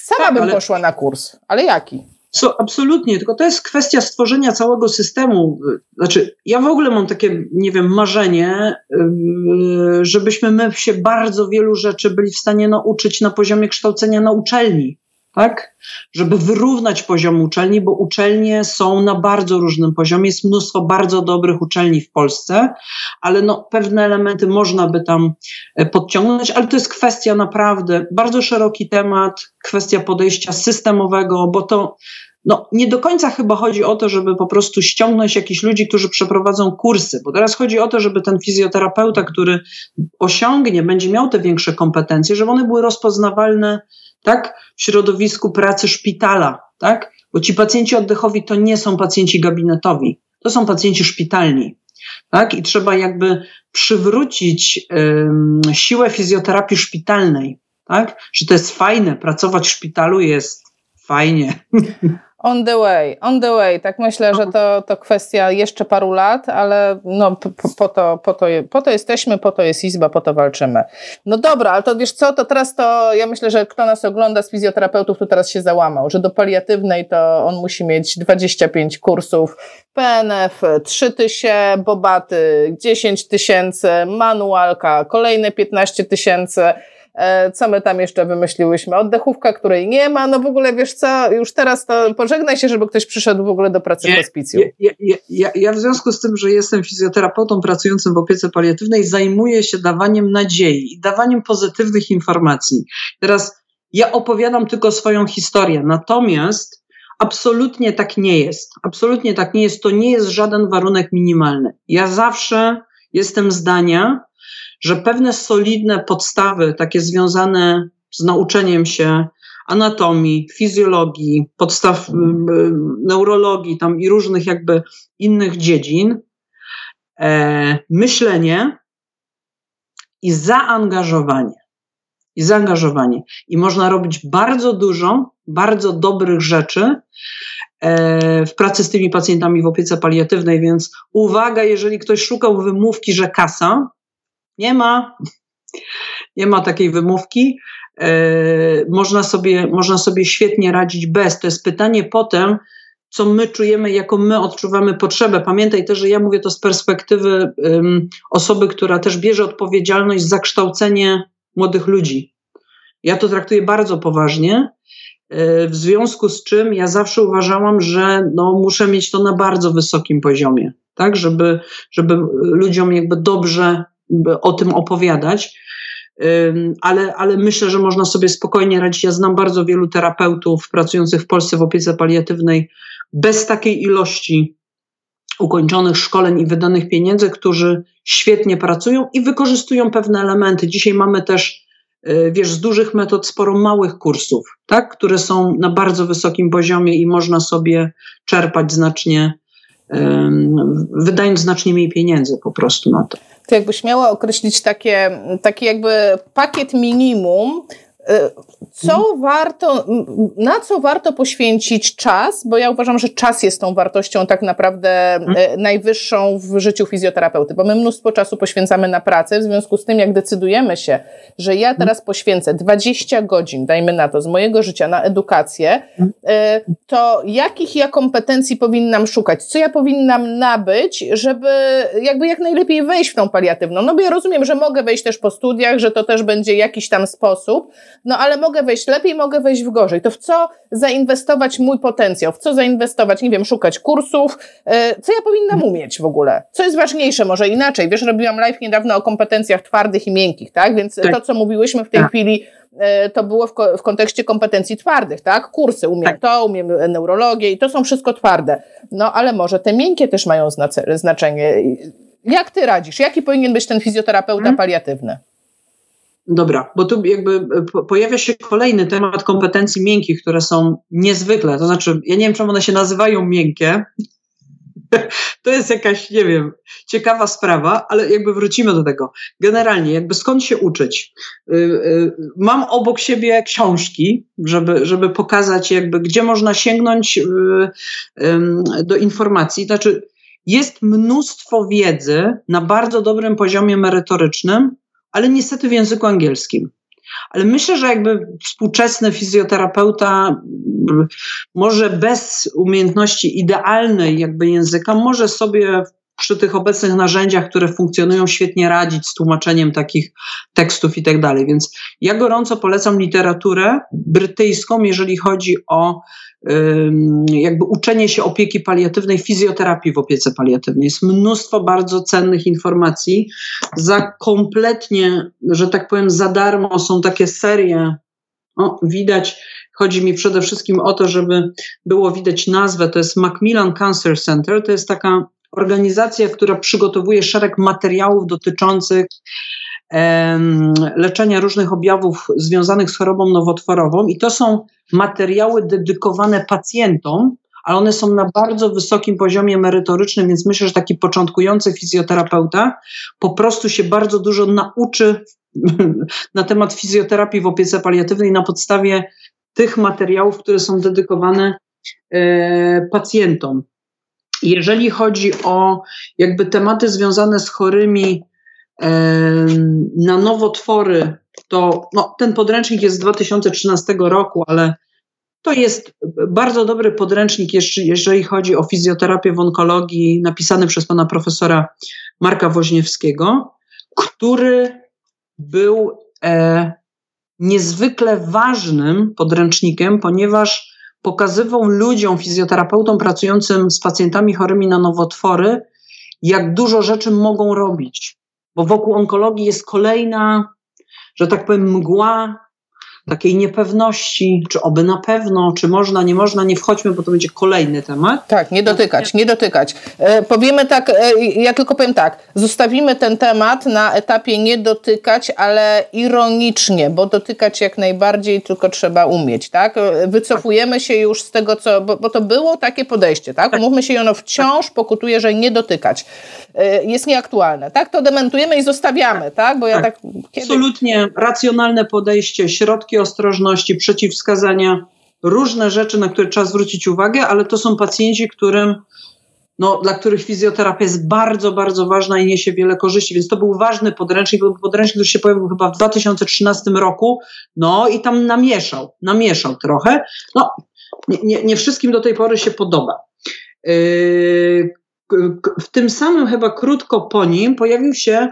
sama tak, bym ale... poszła na kurs. Ale jaki? So, absolutnie, tylko to jest kwestia stworzenia całego systemu. Znaczy, ja w ogóle mam takie, nie wiem, marzenie, żebyśmy my się bardzo wielu rzeczy byli w stanie nauczyć na poziomie kształcenia na uczelni tak? Żeby wyrównać poziom uczelni, bo uczelnie są na bardzo różnym poziomie. Jest mnóstwo bardzo dobrych uczelni w Polsce, ale no, pewne elementy można by tam e, podciągnąć, ale to jest kwestia naprawdę bardzo szeroki temat, kwestia podejścia systemowego, bo to no, nie do końca chyba chodzi o to, żeby po prostu ściągnąć jakichś ludzi, którzy przeprowadzą kursy, bo teraz chodzi o to, żeby ten fizjoterapeuta, który osiągnie, będzie miał te większe kompetencje, żeby one były rozpoznawalne tak? w środowisku pracy szpitala, tak? bo ci pacjenci oddechowi to nie są pacjenci gabinetowi, to są pacjenci szpitalni. Tak? I trzeba jakby przywrócić siłę fizjoterapii szpitalnej, tak? że to jest fajne, pracować w szpitalu jest fajnie. On the way, on the way. Tak myślę, że to, to kwestia jeszcze paru lat, ale no, po, po, to, po, to, po to jesteśmy, po to jest Izba, po to walczymy. No dobra, ale to wiesz co, to teraz to ja myślę, że kto nas ogląda z fizjoterapeutów, to teraz się załamał, że do paliatywnej to on musi mieć 25 kursów, PNF, 3 tysiące, Bobaty 10 tysięcy, manualka kolejne 15 tysięcy co my tam jeszcze wymyśliłyśmy? Oddechówka, której nie ma. No w ogóle wiesz co, już teraz to pożegnaj się, żeby ktoś przyszedł w ogóle do pracy w hospicjum. Ja, ja, ja, ja w związku z tym, że jestem fizjoterapeutą pracującym w opiece paliatywnej, zajmuję się dawaniem nadziei i dawaniem pozytywnych informacji. Teraz ja opowiadam tylko swoją historię, natomiast absolutnie tak nie jest. Absolutnie tak nie jest. To nie jest żaden warunek minimalny. Ja zawsze jestem zdania, że pewne solidne podstawy, takie związane z nauczeniem się anatomii, fizjologii, podstaw neurologii tam i różnych jakby innych dziedzin, e, myślenie i zaangażowanie. I zaangażowanie. I można robić bardzo dużo, bardzo dobrych rzeczy e, w pracy z tymi pacjentami w opiece paliatywnej, więc uwaga, jeżeli ktoś szukał wymówki, że kasa, nie ma, nie ma takiej wymówki. E, można, sobie, można sobie świetnie radzić bez. To jest pytanie potem, co my czujemy, jaką my odczuwamy potrzebę. Pamiętaj też, że ja mówię to z perspektywy osoby, która też bierze odpowiedzialność za kształcenie młodych ludzi. Ja to traktuję bardzo poważnie, e, w związku z czym ja zawsze uważałam, że no, muszę mieć to na bardzo wysokim poziomie, tak, żeby, żeby ludziom jakby dobrze o tym opowiadać. Ale, ale myślę, że można sobie spokojnie radzić. Ja znam bardzo wielu terapeutów pracujących w Polsce w opiece paliatywnej bez takiej ilości ukończonych szkoleń i wydanych pieniędzy, którzy świetnie pracują i wykorzystują pewne elementy. Dzisiaj mamy też, y, wiesz, z dużych metod sporo małych kursów, tak, które są na bardzo wysokim poziomie i można sobie czerpać znacznie, wydając znacznie mniej pieniędzy po prostu na to to jakbyś miała określić takie, taki jakby pakiet minimum, co mhm. warto, na co warto poświęcić czas, bo ja uważam, że czas jest tą wartością tak naprawdę mhm. e, najwyższą w życiu fizjoterapeuty, bo my mnóstwo czasu poświęcamy na pracę, w związku z tym jak decydujemy się, że ja mhm. teraz poświęcę 20 godzin, dajmy na to, z mojego życia na edukację, e, to jakich ja kompetencji powinnam szukać, co ja powinnam nabyć, żeby jakby jak najlepiej wejść w tą paliatywną, no bo ja rozumiem, że mogę wejść też po studiach, że to też będzie jakiś tam sposób, no ale mogę wejść lepiej, mogę wejść w gorzej. To w co zainwestować mój potencjał? W co zainwestować? Nie wiem, szukać kursów. E, co ja powinnam umieć w ogóle? Co jest ważniejsze? Może inaczej. Wiesz, robiłam live niedawno o kompetencjach twardych i miękkich, tak? Więc tak. to, co mówiłyśmy w tej tak. chwili, e, to było w, w, kontekście kompetencji twardych, tak? Kursy, umiem tak. to, umiem neurologię i to są wszystko twarde. No ale może te miękkie też mają znaczenie. Jak ty radzisz? Jaki powinien być ten fizjoterapeuta hmm? paliatywny? Dobra, bo tu jakby pojawia się kolejny temat kompetencji miękkich, które są niezwykle, to znaczy, ja nie wiem, czemu one się nazywają miękkie, to jest jakaś, nie wiem, ciekawa sprawa, ale jakby wrócimy do tego. Generalnie, jakby skąd się uczyć? Y, y, mam obok siebie książki, żeby, żeby pokazać, jakby, gdzie można sięgnąć y, do informacji. Znaczy, jest mnóstwo wiedzy na bardzo dobrym poziomie merytorycznym, ale niestety w języku angielskim. Ale myślę, że jakby współczesny fizjoterapeuta może bez umiejętności idealnej jakby języka może sobie przy tych obecnych narzędziach, które funkcjonują, świetnie radzić z tłumaczeniem takich tekstów i tak dalej. Więc ja gorąco polecam literaturę brytyjską, jeżeli chodzi o jakby uczenie się opieki paliatywnej, fizjoterapii w opiece paliatywnej. Jest mnóstwo bardzo cennych informacji. Za kompletnie, że tak powiem, za darmo są takie serie. O, widać, chodzi mi przede wszystkim o to, żeby było widać nazwę. To jest Macmillan Cancer Center. To jest taka organizacja, która przygotowuje szereg materiałów dotyczących leczenia różnych objawów związanych z chorobą nowotworową i to są materiały dedykowane pacjentom, ale one są na bardzo wysokim poziomie merytorycznym, więc myślę, że taki początkujący fizjoterapeuta po prostu się bardzo dużo nauczy na temat fizjoterapii w opiece paliatywnej na podstawie tych materiałów, które są dedykowane e, pacjentom. Jeżeli chodzi o jakby tematy związane z chorymi na nowotwory, to no, ten podręcznik jest z 2013 roku, ale to jest bardzo dobry podręcznik, jeżeli chodzi o fizjoterapię w onkologii, napisany przez pana profesora Marka Woźniewskiego, który był e, niezwykle ważnym podręcznikiem, ponieważ pokazywał ludziom, fizjoterapeutom pracującym z pacjentami chorymi na nowotwory, jak dużo rzeczy mogą robić. Bo wokół onkologii jest kolejna, że tak powiem, mgła takiej niepewności, czy oby na pewno, czy można, nie można, nie wchodźmy, bo to będzie kolejny temat. Tak, nie dotykać, nie dotykać. E, powiemy tak, e, ja tylko powiem tak, zostawimy ten temat na etapie nie dotykać, ale ironicznie, bo dotykać jak najbardziej tylko trzeba umieć, tak? E, wycofujemy się już z tego, co, bo, bo to było takie podejście, tak? tak. Umówmy się, ono wciąż pokutuje, że nie dotykać. E, jest nieaktualne, tak? To dementujemy i zostawiamy, tak? Bo ja tak... tak kiedy... Absolutnie racjonalne podejście, środki ostrożności, przeciwwskazania, różne rzeczy, na które trzeba zwrócić uwagę, ale to są pacjenci, którym, no, dla których fizjoterapia jest bardzo, bardzo ważna i niesie wiele korzyści. Więc to był ważny podręcznik, był podręcznik, który się pojawił chyba w 2013 roku, no i tam namieszał, namieszał trochę. No, nie, nie, nie wszystkim do tej pory się podoba. Yy, w tym samym chyba krótko po nim pojawił się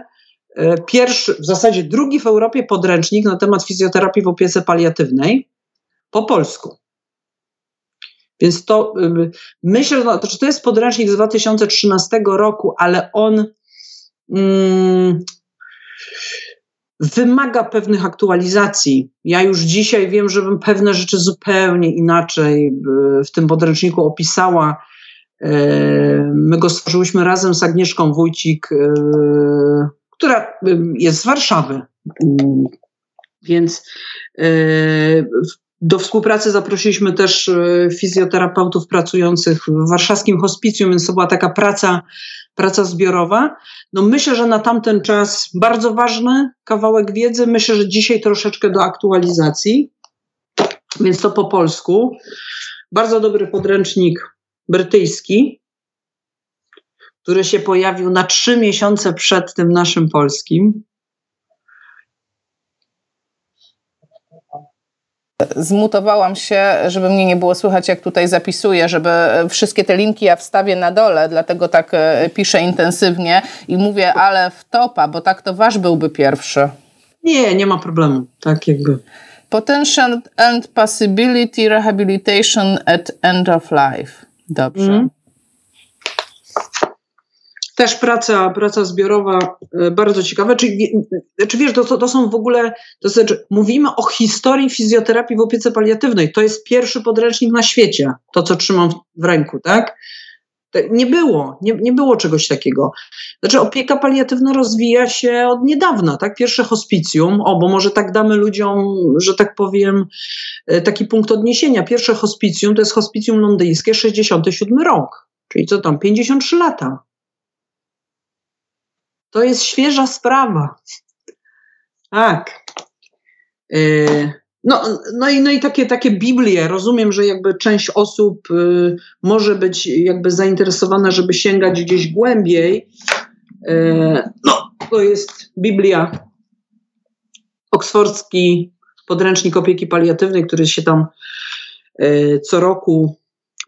pierwszy, w zasadzie drugi w Europie podręcznik na temat fizjoterapii w opiece paliatywnej po polsku. Więc to myślę, że to, jest podręcznik z 2013 roku, ale on mm, wymaga pewnych aktualizacji. Ja już dzisiaj wiem, żebym pewne rzeczy zupełnie inaczej w tym podręczniku opisała. E, my go stworzyliśmy razem z Agnieszką Wójcik e, która jest z Warszawy. Więc e, do współpracy zaprosiliśmy też e, fizjoterapeutów pracujących w warszawskim hospicjum, więc to była taka praca, praca zbiorowa. No myślę, że na tamten czas bardzo ważny kawałek wiedzy. Myślę, że dzisiaj troszeczkę do aktualizacji, więc to po polsku. Bardzo dobry podręcznik brytyjski, który się pojawił na trzy miesiące przed tym naszym polskim. Zmutowałam się, żeby mnie nie było słychać, jak tutaj zapisuję, żeby wszystkie te linki ja wstawię na dole, dlatego tak e, piszę intensywnie i mówię, ale w topa, bo tak to wasz byłby pierwszy. Nie, nie ma problemu. Tak jakby. Potential and Possibility Rehabilitation at End of Life. Dobrze. Mm też praca, praca zbiorowa e, bardzo ciekawa. Czy, czy wiesz, to, to są w ogóle, to znaczy, mówimy o historii fizjoterapii w opiece paliatywnej. To jest pierwszy podręcznik na świecie, to co trzymam w ręku, tak? Nie było, nie, nie było czegoś takiego. Znaczy opieka paliatywna rozwija się od niedawna, tak? Pierwsze hospicjum, o, bo może tak damy ludziom, że tak powiem, e, taki punkt odniesienia. Pierwsze hospicjum to jest hospicjum londyńskie, 67 rok, czyli co tam, 53 lata. To jest świeża sprawa. Tak. Yy, no, no i, no i takie, takie Biblie. Rozumiem, że jakby część osób y, może być jakby zainteresowana, żeby sięgać gdzieś głębiej. Y, no, to jest Biblia, oksfordzki podręcznik opieki paliatywnej, który się tam y, co roku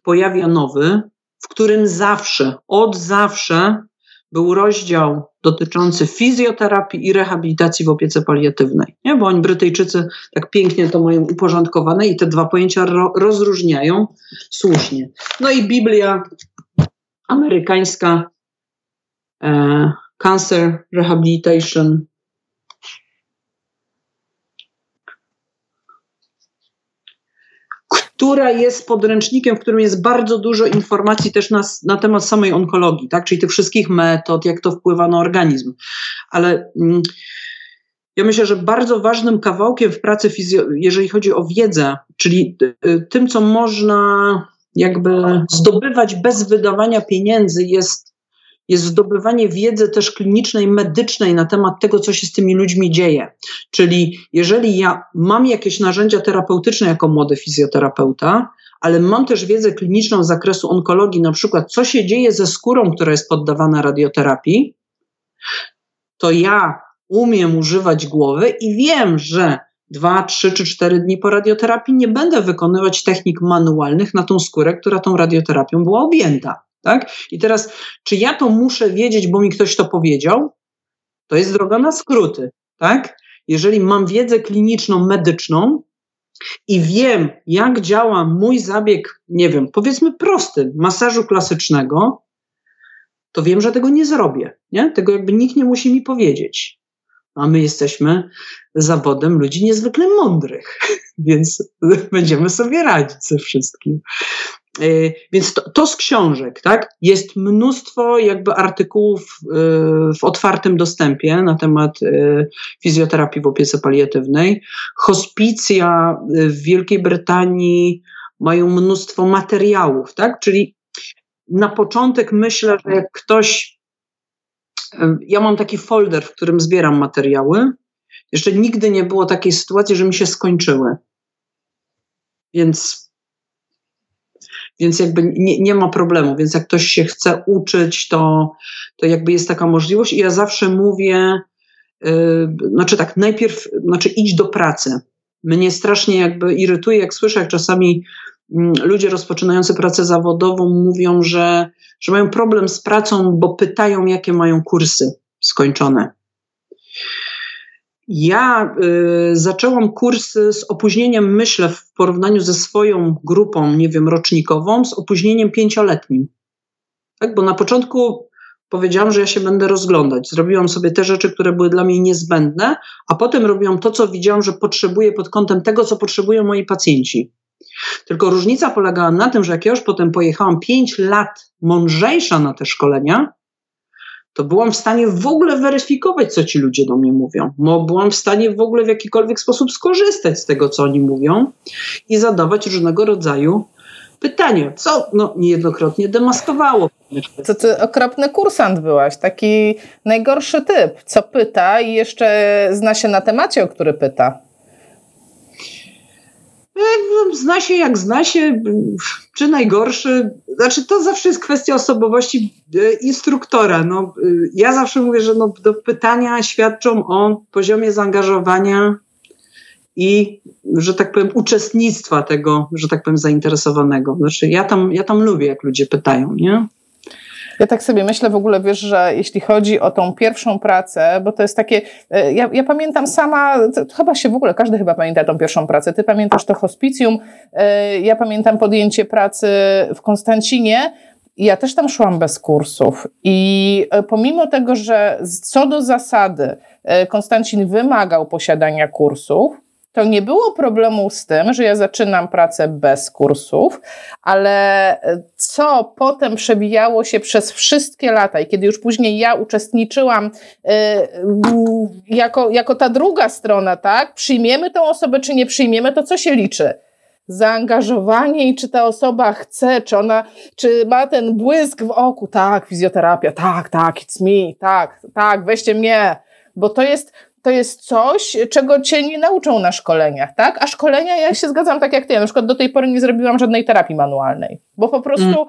pojawia nowy, w którym zawsze, od zawsze był rozdział dotyczący fizjoterapii i rehabilitacji w opiece paliatywnej. Nie? Bo oni, Brytyjczycy, tak pięknie to mają uporządkowane i te dwa pojęcia ro rozróżniają słusznie. No i Biblia amerykańska e, Cancer Rehabilitation która jest podręcznikiem, w którym jest bardzo dużo informacji też na, na temat samej onkologii, tak? czyli tych wszystkich metod, jak to wpływa na organizm. Ale mm, ja myślę, że bardzo ważnym kawałkiem w pracy, jeżeli chodzi o wiedzę, czyli y, tym, co można jakby zdobywać bez wydawania pieniędzy, jest jest zdobywanie wiedzy też klinicznej, medycznej na temat tego, co się z tymi ludźmi dzieje. Czyli jeżeli ja mam jakieś narzędzia terapeutyczne jako młody fizjoterapeuta, ale mam też wiedzę kliniczną z zakresu onkologii, na przykład co się dzieje ze skórą, która jest poddawana radioterapii, to ja umiem używać głowy i wiem, że dwa, trzy czy cztery dni po radioterapii nie będę wykonywać technik manualnych na tą skórę, która tą radioterapią była objęta. Tak? I teraz, czy ja to muszę wiedzieć, bo mi ktoś to powiedział? To jest droga na skróty. Tak? Jeżeli mam wiedzę kliniczną, medyczną i wiem, jak działa mój zabieg, nie wiem, powiedzmy prosty, masażu klasycznego, to wiem, że tego nie zrobię. Nie? Tego jakby nikt nie musi mi powiedzieć. A my jesteśmy zawodem ludzi niezwykle mądrych, więc będziemy sobie radzić ze wszystkim. Y, więc to, to, z książek, tak? Jest mnóstwo jakby artykułów y, w otwartym dostępie na temat y, fizjoterapii w opiece paliatywnej. Hospicja w Wielkiej Brytanii mają mnóstwo materiałów, tak? Czyli na początek myślę, że jak ktoś. Ja mam taki folder, w którym zbieram materiały. Jeszcze nigdy nie było takiej sytuacji, że mi się skończyły. Więc więc jakby nie, nie ma problemu. Więc jak ktoś się chce uczyć, to, to jakby jest taka możliwość. I ja zawsze mówię, yy, znaczy tak, najpierw, znaczy idź do pracy. Mnie strasznie jakby irytuje, jak słyszę, jak czasami mm, ludzie rozpoczynający pracę zawodową mówią, że, że mają problem z pracą, bo pytają, jakie mają kursy skończone. Ja y, zaczęłam kursy z opóźnieniem, myślę, w porównaniu ze swoją grupą, nie wiem, rocznikową, z opóźnieniem pięcioletnim. Tak, bo na początku powiedziałam, że ja się będę rozglądać. Zrobiłam sobie te rzeczy, które były dla mnie niezbędne, a potem robiłam to, co widziałam, że potrzebuję pod kątem tego, co potrzebują moi pacjenci. Tylko różnica polegała na tym, że jak ja już potem pojechałam pięć lat mądrzejsza na te szkolenia, to byłam w stanie w ogóle weryfikować, co ci ludzie do mnie mówią. Bo byłam w stanie w ogóle w jakikolwiek sposób skorzystać z tego, co oni mówią i zadawać różnego rodzaju pytania, co no, niejednokrotnie demaskowało. Co ty okropny kursant byłaś, taki najgorszy typ, co pyta i jeszcze zna się na temacie, o który pyta. Zna się jak zna się, czy najgorszy. Znaczy, to zawsze jest kwestia osobowości e, instruktora. No, e, ja zawsze mówię, że no, do pytania świadczą o poziomie zaangażowania i, że tak powiem, uczestnictwa tego, że tak powiem, zainteresowanego. Znaczy, ja tam, ja tam lubię, jak ludzie pytają, nie? Ja tak sobie myślę w ogóle, wiesz, że jeśli chodzi o tą pierwszą pracę, bo to jest takie, e, ja, ja pamiętam sama, chyba się w ogóle, każdy chyba pamięta tą pierwszą pracę. Ty pamiętasz to hospicjum, e, ja pamiętam podjęcie pracy w Konstancinie, ja też tam szłam bez kursów. I e, pomimo tego, że co do zasady Konstancin wymagał posiadania kursów, to nie było problemu z tym, że ja zaczynam pracę bez kursów, ale co potem przewijało się przez wszystkie lata i kiedy już później ja uczestniczyłam y, jako, jako ta druga strona, tak? Przyjmiemy tą osobę, czy nie przyjmiemy, to co się liczy? zaangażowanie i czy ta osoba chce, czy ona, czy ma ten błysk w oku, tak, fizjoterapia, tak, tak, it's me, tak, tak, weźcie mnie, bo to jest, to jest coś, czego cię nie nauczą na szkoleniach, tak? A szkolenia, ja się zgadzam tak jak ty, ja na przykład do tej pory nie zrobiłam żadnej terapii manualnej, bo po prostu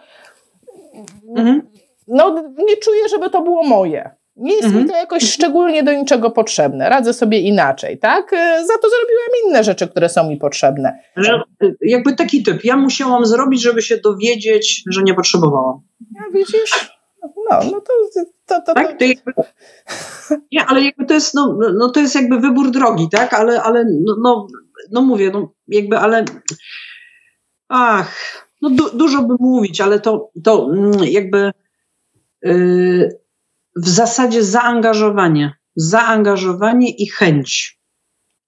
mm. no, nie czuję, żeby to było moje. Nie jest mhm. mi to jakoś szczególnie do niczego potrzebne. Radzę sobie inaczej, tak? Za to zrobiłam inne rzeczy, które są mi potrzebne. Że, jakby taki typ. Ja musiałam zrobić, żeby się dowiedzieć, że nie potrzebowałam. Ja widzisz? No, no to, to, to, tak? to jakby, nie, ale jakby to jest, no, no to jest jakby wybór drogi, tak? Ale, ale no, no, no mówię, no jakby, ale ach, no du, dużo by mówić, ale to, to mm, jakby yy, w zasadzie zaangażowanie. Zaangażowanie i chęć.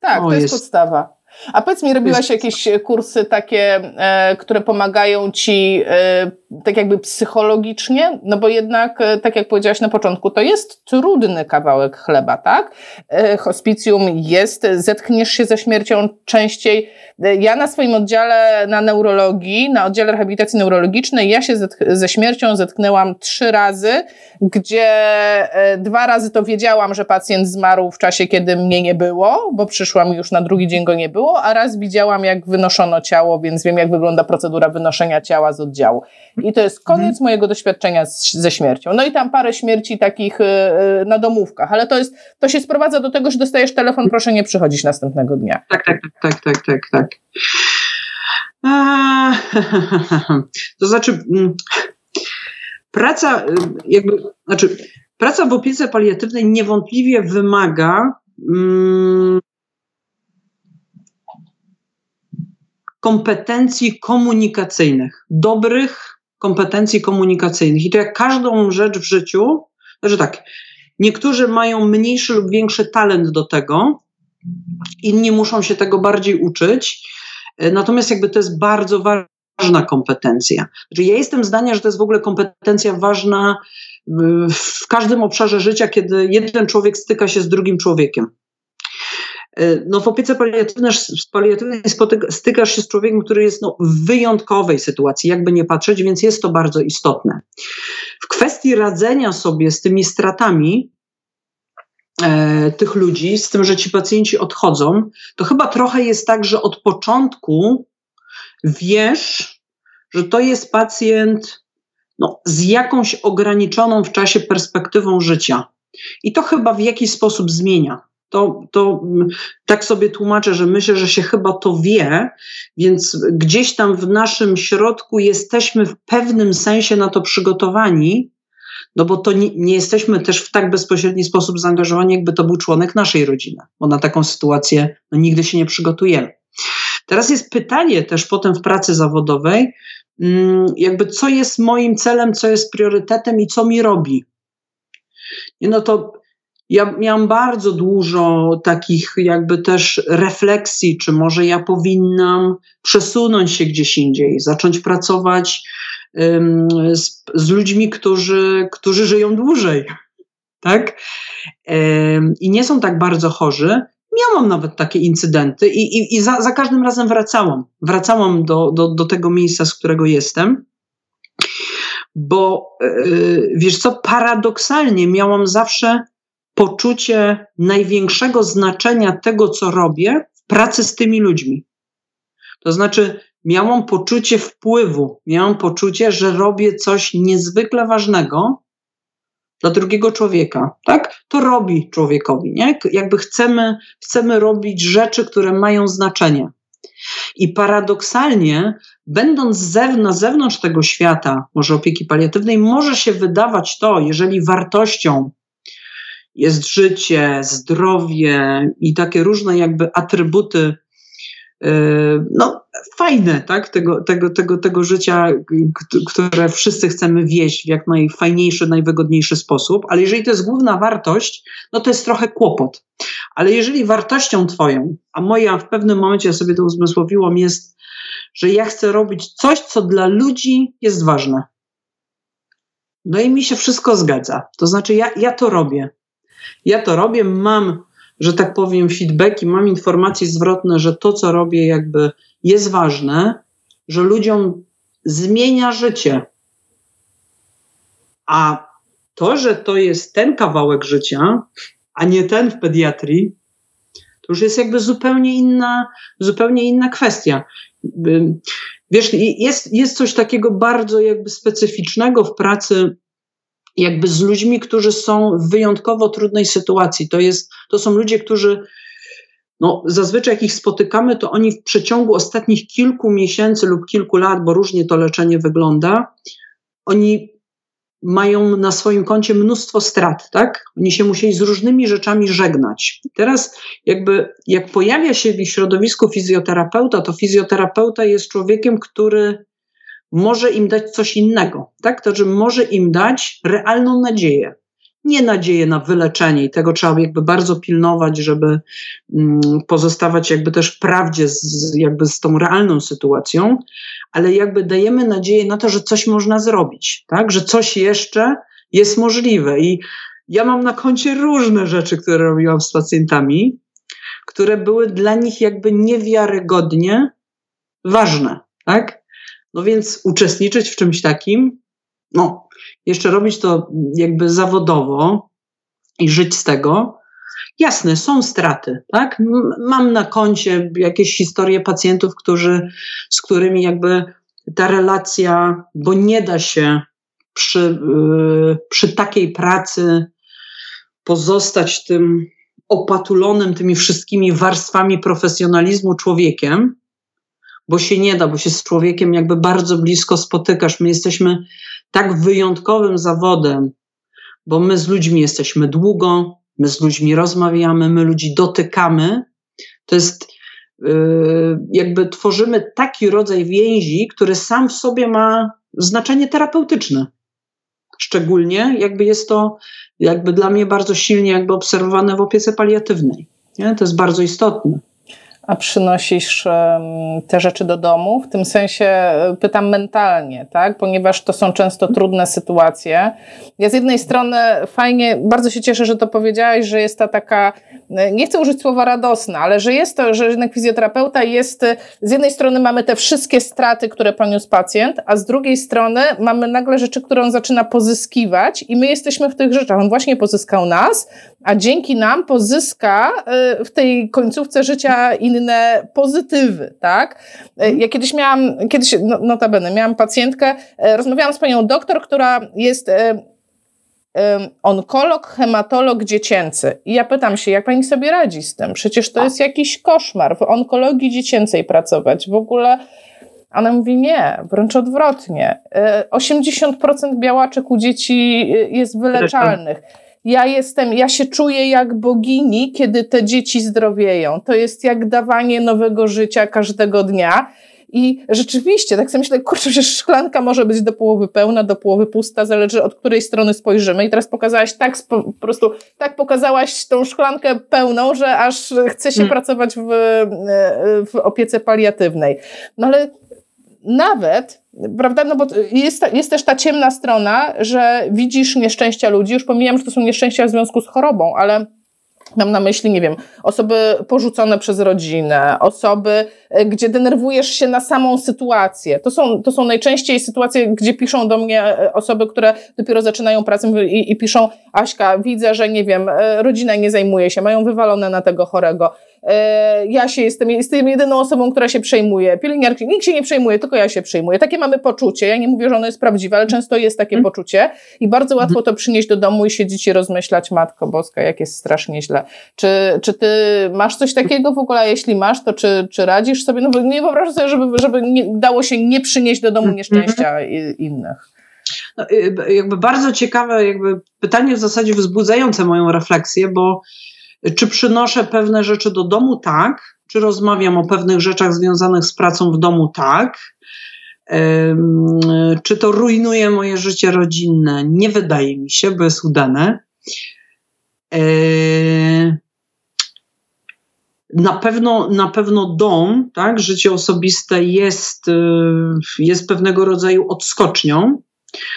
Tak, o, to jest, jest podstawa. A powiedz mi, robiłaś jakieś kursy takie, e, które pomagają ci e, tak jakby psychologicznie? No bo jednak, e, tak jak powiedziałaś na początku, to jest trudny kawałek chleba, tak? E, hospicjum jest, zetkniesz się ze śmiercią częściej. E, ja na swoim oddziale na neurologii, na oddziale rehabilitacji neurologicznej, ja się ze śmiercią zetknęłam trzy razy, gdzie e, dwa razy to wiedziałam, że pacjent zmarł w czasie, kiedy mnie nie było, bo przyszłam już na drugi dzień go nie było, a raz widziałam, jak wynoszono ciało, więc wiem, jak wygląda procedura wynoszenia ciała z oddziału. I to jest koniec mhm. mojego doświadczenia z, ze śmiercią. No i tam parę śmierci takich y, y, na domówkach, ale to jest, to się sprowadza do tego, że dostajesz telefon, proszę nie przychodzić następnego dnia. Tak, tak, tak, tak, tak, tak. A, to znaczy, mm, praca, y, jakby, znaczy, praca w opiece paliatywnej niewątpliwie wymaga mm, kompetencji komunikacyjnych, dobrych kompetencji komunikacyjnych. I to jak każdą rzecz w życiu, że tak, niektórzy mają mniejszy lub większy talent do tego, inni muszą się tego bardziej uczyć, natomiast jakby to jest bardzo ważna kompetencja. Znaczy ja jestem zdania, że to jest w ogóle kompetencja ważna w każdym obszarze życia, kiedy jeden człowiek styka się z drugim człowiekiem. E, no w opiece paliatywnej stykasz się z człowiekiem, który jest no, w wyjątkowej sytuacji, jakby nie patrzeć, więc jest to bardzo istotne. W kwestii radzenia sobie z tymi stratami e, tych ludzi, z tym, że ci pacjenci odchodzą, to chyba trochę jest tak, że od początku wiesz, że to jest pacjent no, z jakąś ograniczoną w czasie perspektywą życia. I to chyba w jakiś sposób zmienia to, to tak sobie tłumaczę, że myślę, że się chyba to wie, więc gdzieś tam w naszym środku jesteśmy w pewnym sensie na to przygotowani, no bo to nie, nie, jesteśmy też w tak bezpośredni sposób zaangażowani, jakby to był członek naszej rodziny, bo na taką sytuację no, nigdy się nie przygotujemy. Teraz jest pytanie też potem w pracy zawodowej, mm, jakby co jest moim celem, co jest priorytetem i co mi robi. No to ja miałam bardzo dużo takich jakby też refleksji, czy może ja powinnam przesunąć się gdzieś indziej, zacząć pracować um, z, z, ludźmi, którzy, którzy żyją dłużej, tak? Um, I nie są tak bardzo chorzy. Miałam nawet takie incydenty i, i, i za, za, każdym razem wracałam. Wracałam do, do, do tego miejsca, z którego jestem. Bo yy, wiesz co, paradoksalnie miałam zawsze poczucie największego znaczenia tego, co robię w pracy z tymi ludźmi. To znaczy, miałam poczucie wpływu, miałam poczucie, że robię coś niezwykle ważnego dla drugiego człowieka, tak? To robi człowiekowi, nie? Jakby chcemy, chcemy robić rzeczy, które mają znaczenie. I paradoksalnie, będąc zew na zewnątrz tego świata, może opieki paliatywnej, może się wydawać to, jeżeli wartością jest życie, zdrowie i takie różne jakby atrybuty no, fajne, tak? Tego, tego, tego, tego życia, które wszyscy chcemy wieść w jak najfajniejszy, najwygodniejszy sposób, ale jeżeli to jest główna wartość, no to jest trochę kłopot. Ale jeżeli wartością Twoją, a moja w pewnym momencie ja sobie to uzmysłowiłam, jest, że ja chcę robić coś, co dla ludzi jest ważne. No i mi się wszystko zgadza. To znaczy, ja, ja to robię. Ja to robię, mam że tak powiem, feedbacki, mam informacje zwrotne, że to, co robię, jakby jest ważne, że ludziom zmienia życie. A to, że to jest ten kawałek życia, a nie ten w pediatrii, to już jest jakby zupełnie inna, zupełnie inna kwestia. Wiesz, jest, jest coś takiego bardzo jakby specyficznego w pracy jakby z ludźmi, którzy są w wyjątkowo trudnej sytuacji. To, jest, to są ludzie, którzy no, zazwyczaj jak ich spotykamy, to oni w przeciągu ostatnich kilku miesięcy lub kilku lat, bo różnie to leczenie wygląda, oni mają na swoim koncie mnóstwo strat, tak? Oni się musieli z różnymi rzeczami żegnać. teraz jakby jak pojawia się w ich środowisku fizjoterapeuta, to fizjoterapeuta jest człowiekiem, który może im dać coś innego, tak? To, że może im dać realną nadzieję. Nie nadzieję na wyleczenie i tego trzeba jakby bardzo pilnować, żeby mm, pozostawać jakby też w prawdzie z, jakby z tą realną sytuacją, ale jakby dajemy nadzieję na to, że coś można zrobić, tak? Że coś jeszcze jest możliwe i ja mam na koncie różne rzeczy, które robiłam z pacjentami, które były dla nich jakby niewiarygodnie ważne, tak? No więc uczestniczyć w czymś takim, no, jeszcze robić to jakby zawodowo i żyć z tego. Jasne, są straty, tak? Mam na koncie jakieś historie pacjentów, którzy, z którymi jakby ta relacja, bo nie da się przy, yy, przy takiej pracy pozostać tym opatulonym tymi wszystkimi warstwami profesjonalizmu człowiekiem, bo się nie da, bo się z człowiekiem jakby bardzo blisko spotykasz. My jesteśmy tak wyjątkowym zawodem, bo my z ludźmi jesteśmy długo, my z ludźmi rozmawiamy, my ludzi dotykamy. To jest yy, jakby tworzymy taki rodzaj więzi, który sam w sobie ma znaczenie terapeutyczne. Szczególnie jakby jest to jakby dla mnie bardzo silnie jakby obserwowane w opiece paliatywnej. Nie? To jest bardzo istotne przynosisz te rzeczy do domu? W tym sensie e, pytam mentalnie, tak? Ponieważ to są często trudne sytuacje. Ja z jednej strony fajnie, bardzo się cieszę, że to powiedziałaś, że jest ta taka, e, nie chcę użyć słowa radosna, ale że jest to, że jednak fizjoterapeuta jest, e, z jednej strony mamy te wszystkie straty, które poniósł pacjent, a z drugiej strony mamy nagle rzeczy, które on zaczyna pozyskiwać i my jesteśmy w tych rzeczach. On właśnie pozyskał nas, a dzięki nam pozyska w tej końcówce życia inne pozytywy, tak? Ja kiedyś miałam, kiedyś no, notabene, miałam pacjentkę, e, rozmawiałam z panią doktor, która jest e, onkolog, hematolog dziecięcy. I ja pytam się, jak pani sobie radzi z tym? Przecież to jest jakiś koszmar w onkologii dziecięcej pracować. W ogóle ona mówi nie, wręcz odwrotnie. 80% e, białaczek u dzieci jest wyleczalnych ja jestem, ja się czuję jak bogini, kiedy te dzieci zdrowieją. To jest jak dawanie nowego życia każdego dnia. I rzeczywiście, tak sobie myślę, kurczę, że szklanka może być do połowy pełna, do połowy pusta, zależy od której strony spojrzymy. I teraz pokazałaś tak, po prostu tak pokazałaś tą szklankę pełną, że aż chce się hmm. pracować w, w opiece paliatywnej. No ale nawet, prawda, no bo jest, jest też ta ciemna strona, że widzisz nieszczęścia ludzi, już pomijam, że to są nieszczęścia w związku z chorobą, ale Mam na myśli, nie wiem, osoby porzucone przez rodzinę, osoby, e, gdzie denerwujesz się na samą sytuację. To są, to są najczęściej sytuacje, gdzie piszą do mnie e, osoby, które dopiero zaczynają pracę i, i piszą: Aśka, widzę, że nie wiem, e, rodzina nie zajmuje się, mają wywalone na tego chorego. Ja się jestem, jestem jedyną osobą, która się przejmuje. Pielęgniarki, nikt się nie przejmuje, tylko ja się przejmuję. Takie mamy poczucie. Ja nie mówię, że ono jest prawdziwe, ale często jest takie hmm. poczucie i bardzo łatwo mhm. to przynieść do domu i siedzieć i rozmyślać, Matko Boska, jak jest strasznie źle. Czy, czy ty masz coś takiego w ogóle? A jeśli masz, to czy, czy radzisz sobie? No nie wyobrażam sobie, żeby, żeby nie, dało się nie przynieść do domu mhm. nieszczęścia innych. No, y, jakby bardzo ciekawe jakby pytanie w zasadzie wzbudzające moją refleksję, bo czy przynoszę pewne rzeczy do domu? Tak. Czy rozmawiam o pewnych rzeczach związanych z pracą w domu? Tak. Czy to rujnuje moje życie rodzinne? Nie wydaje mi się, bo jest udane. E, na pewno, na pewno dom, tak, życie osobiste jest, y, jest pewnego rodzaju odskocznią.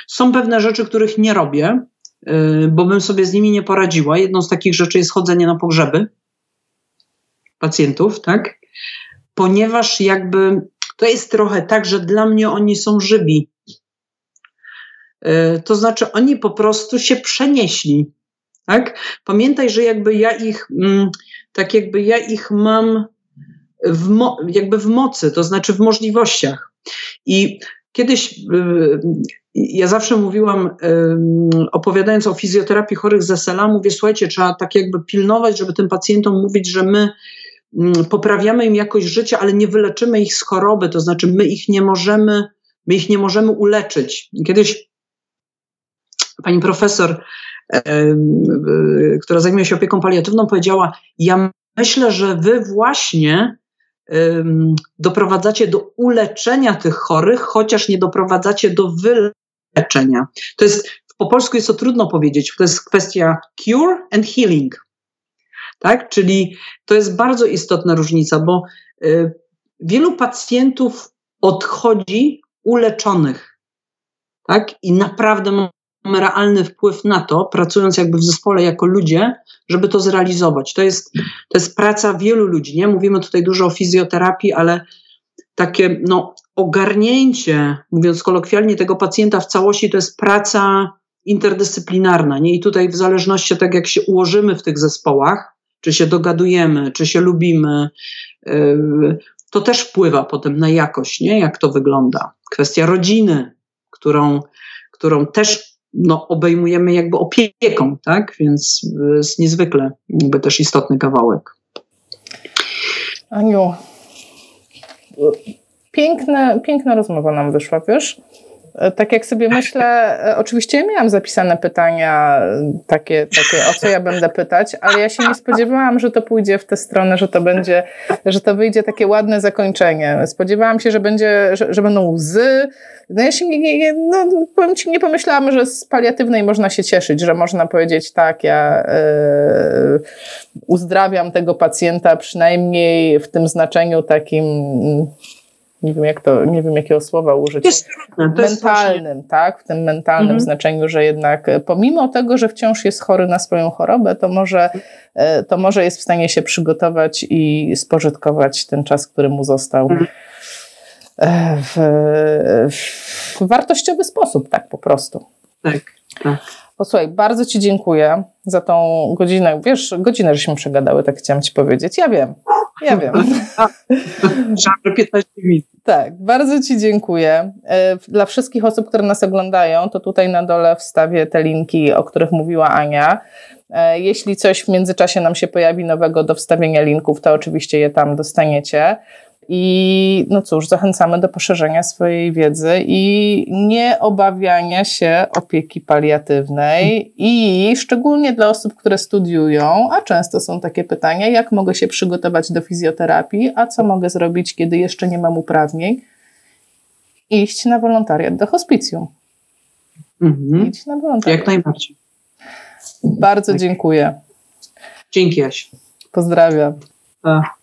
Są pewne rzeczy, których nie robię, bo bym sobie z nimi nie poradziła. Jedną z takich rzeczy jest chodzenie na pogrzeby pacjentów, tak? Ponieważ jakby to jest trochę tak, że dla mnie oni są żywi. Y, to znaczy, oni po prostu się przenieśli. Tak? Pamiętaj, że jakby ja ich, mm, tak jakby ja ich mam w jakby w mocy, to znaczy w możliwościach. I kiedyś y, ja zawsze mówiłam, opowiadając o fizjoterapii chorych z SLA, mówię, słuchajcie, trzeba tak jakby pilnować, żeby tym pacjentom mówić, że my poprawiamy im jakość życia, ale nie wyleczymy ich z choroby, to znaczy my ich nie możemy, my ich nie możemy uleczyć. Kiedyś pani profesor która zajmuje się opieką paliatywną, powiedziała: Ja myślę, że wy właśnie doprowadzacie do uleczenia tych chorych, chociaż nie doprowadzacie do wyleczenia. To jest, po polsku jest to trudno powiedzieć, to jest kwestia cure and healing. Tak? Czyli to jest bardzo istotna różnica, bo y, wielu pacjentów odchodzi uleczonych. Tak? I naprawdę mamy realny wpływ na to, pracując jakby w zespole jako ludzie, żeby to zrealizować. To jest, to jest praca wielu ludzi. Nie mówimy tutaj dużo o fizjoterapii, ale takie no, ogarnięcie, mówiąc kolokwialnie, tego pacjenta w całości to jest praca interdyscyplinarna. Nie? I tutaj w zależności od tego, jak się ułożymy w tych zespołach, czy się dogadujemy, czy się lubimy, yy, to też wpływa potem na jakość, nie? jak to wygląda. Kwestia rodziny, którą, którą też no, obejmujemy jakby opieką, tak? Więc jest niezwykle jakby też istotny kawałek. Aniu, piękna, piękna rozmowa nam wyszła, wiesz? E, tak jak sobie myślę, e, oczywiście miałam zapisane pytania takie, takie, o co ja będę pytać, ale ja się nie spodziewałam, że to pójdzie w tę stronę, że to będzie, że to wyjdzie takie ładne zakończenie. Spodziewałam się, że będzie, że, że będą łzy. No ja się nie, nie, no, powiem ci, nie pomyślałam, że z paliatywnej można się cieszyć, że można powiedzieć tak, ja yy, uzdrawiam tego pacjenta przynajmniej w tym znaczeniu takim nie wiem jak to, nie wiem jakiego słowa użyć, jest, mentalnym, tak, w tym mentalnym mhm. znaczeniu, że jednak e, pomimo tego, że wciąż jest chory na swoją chorobę, to może, e, to może jest w stanie się przygotować i spożytkować ten czas, który mu został mhm. e, w, w wartościowy sposób, tak po prostu. Tak, tak. Posłuchaj, bardzo Ci dziękuję za tą godzinę. Wiesz, godzinę, żeśmy przegadały, tak chciałam Ci powiedzieć. Ja wiem, ja wiem. Żadne 15 minut. Tak, bardzo Ci dziękuję. E, dla wszystkich osób, które nas oglądają, to tutaj na dole wstawię te linki, o których mówiła Ania. E, jeśli coś w międzyczasie nam się pojawi nowego do wstawienia linków, to oczywiście je tam dostaniecie. I no cóż, zachęcamy do poszerzenia swojej wiedzy i nie obawiania się opieki paliatywnej i szczególnie dla osób, które studiują, a często są takie pytania, jak mogę się przygotować do fizjoterapii, a co mogę zrobić, kiedy jeszcze nie mam uprawnień? Iść na wolontariat do hospicjum. Mhm. Iść na wolontariat. Jak najbardziej. Bardzo tak. dziękuję. Dzięki, Aś. Pozdrawiam. A.